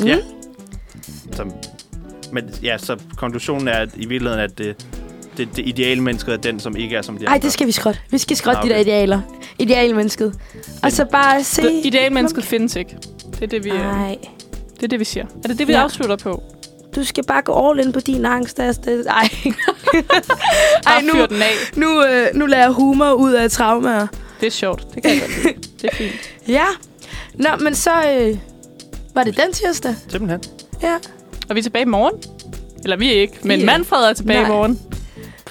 Mm. Ja. som, men ja, så konklusionen er at i virkeligheden, at det, det, det ideale menneske er den, som ikke er som de Ej, andre. det skal vi skrotte. Vi skal skrotte Nå, de der okay. idealer. Idealmennesket. Og så bare se... Det Idealmennesket findes ikke. Det er det, vi, øh, Nej. det, er det, vi siger. Er det det, vi Ja. afslutter på? Du skal bare gå all in på din angst. Asta. Ej. (laughs) Ej, nu, den af. nu, øh, nu lader jeg humor ud af traumer. Det er sjovt. Det kan jeg godt lide. Det er fint. Ja. Nå, men så... Øh, var det den tirsdag? Simpelthen. Ja. Og vi er tilbage i morgen. Eller vi er ikke, men er- Manfred er tilbage Nej. i morgen.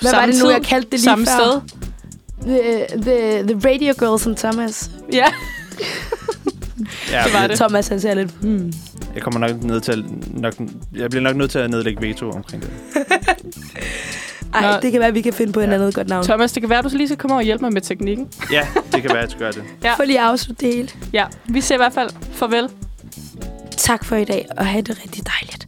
Hvad var det nu, jeg kaldte det lige samme før? sted. The, the, the Radio Girls and Thomas. Ja. Ja, Det var det. Thomas, han ser lidt... Hmm. Jeg kommer nok ned til at, nok, jeg bliver nok nødt til at nedlægge veto omkring det. (laughs) Ej, Nå. det kan være, at vi kan finde på et Ja. andet godt navn. Thomas, det kan være, at du lige skal komme over og hjælpe mig med teknikken. Ja, det kan være, at jeg skal gøre det. Ja. For lige at afslutte det hele. Ja, vi ser i hvert fald farvel. Tak for i dag, og have det rigtig dejligt.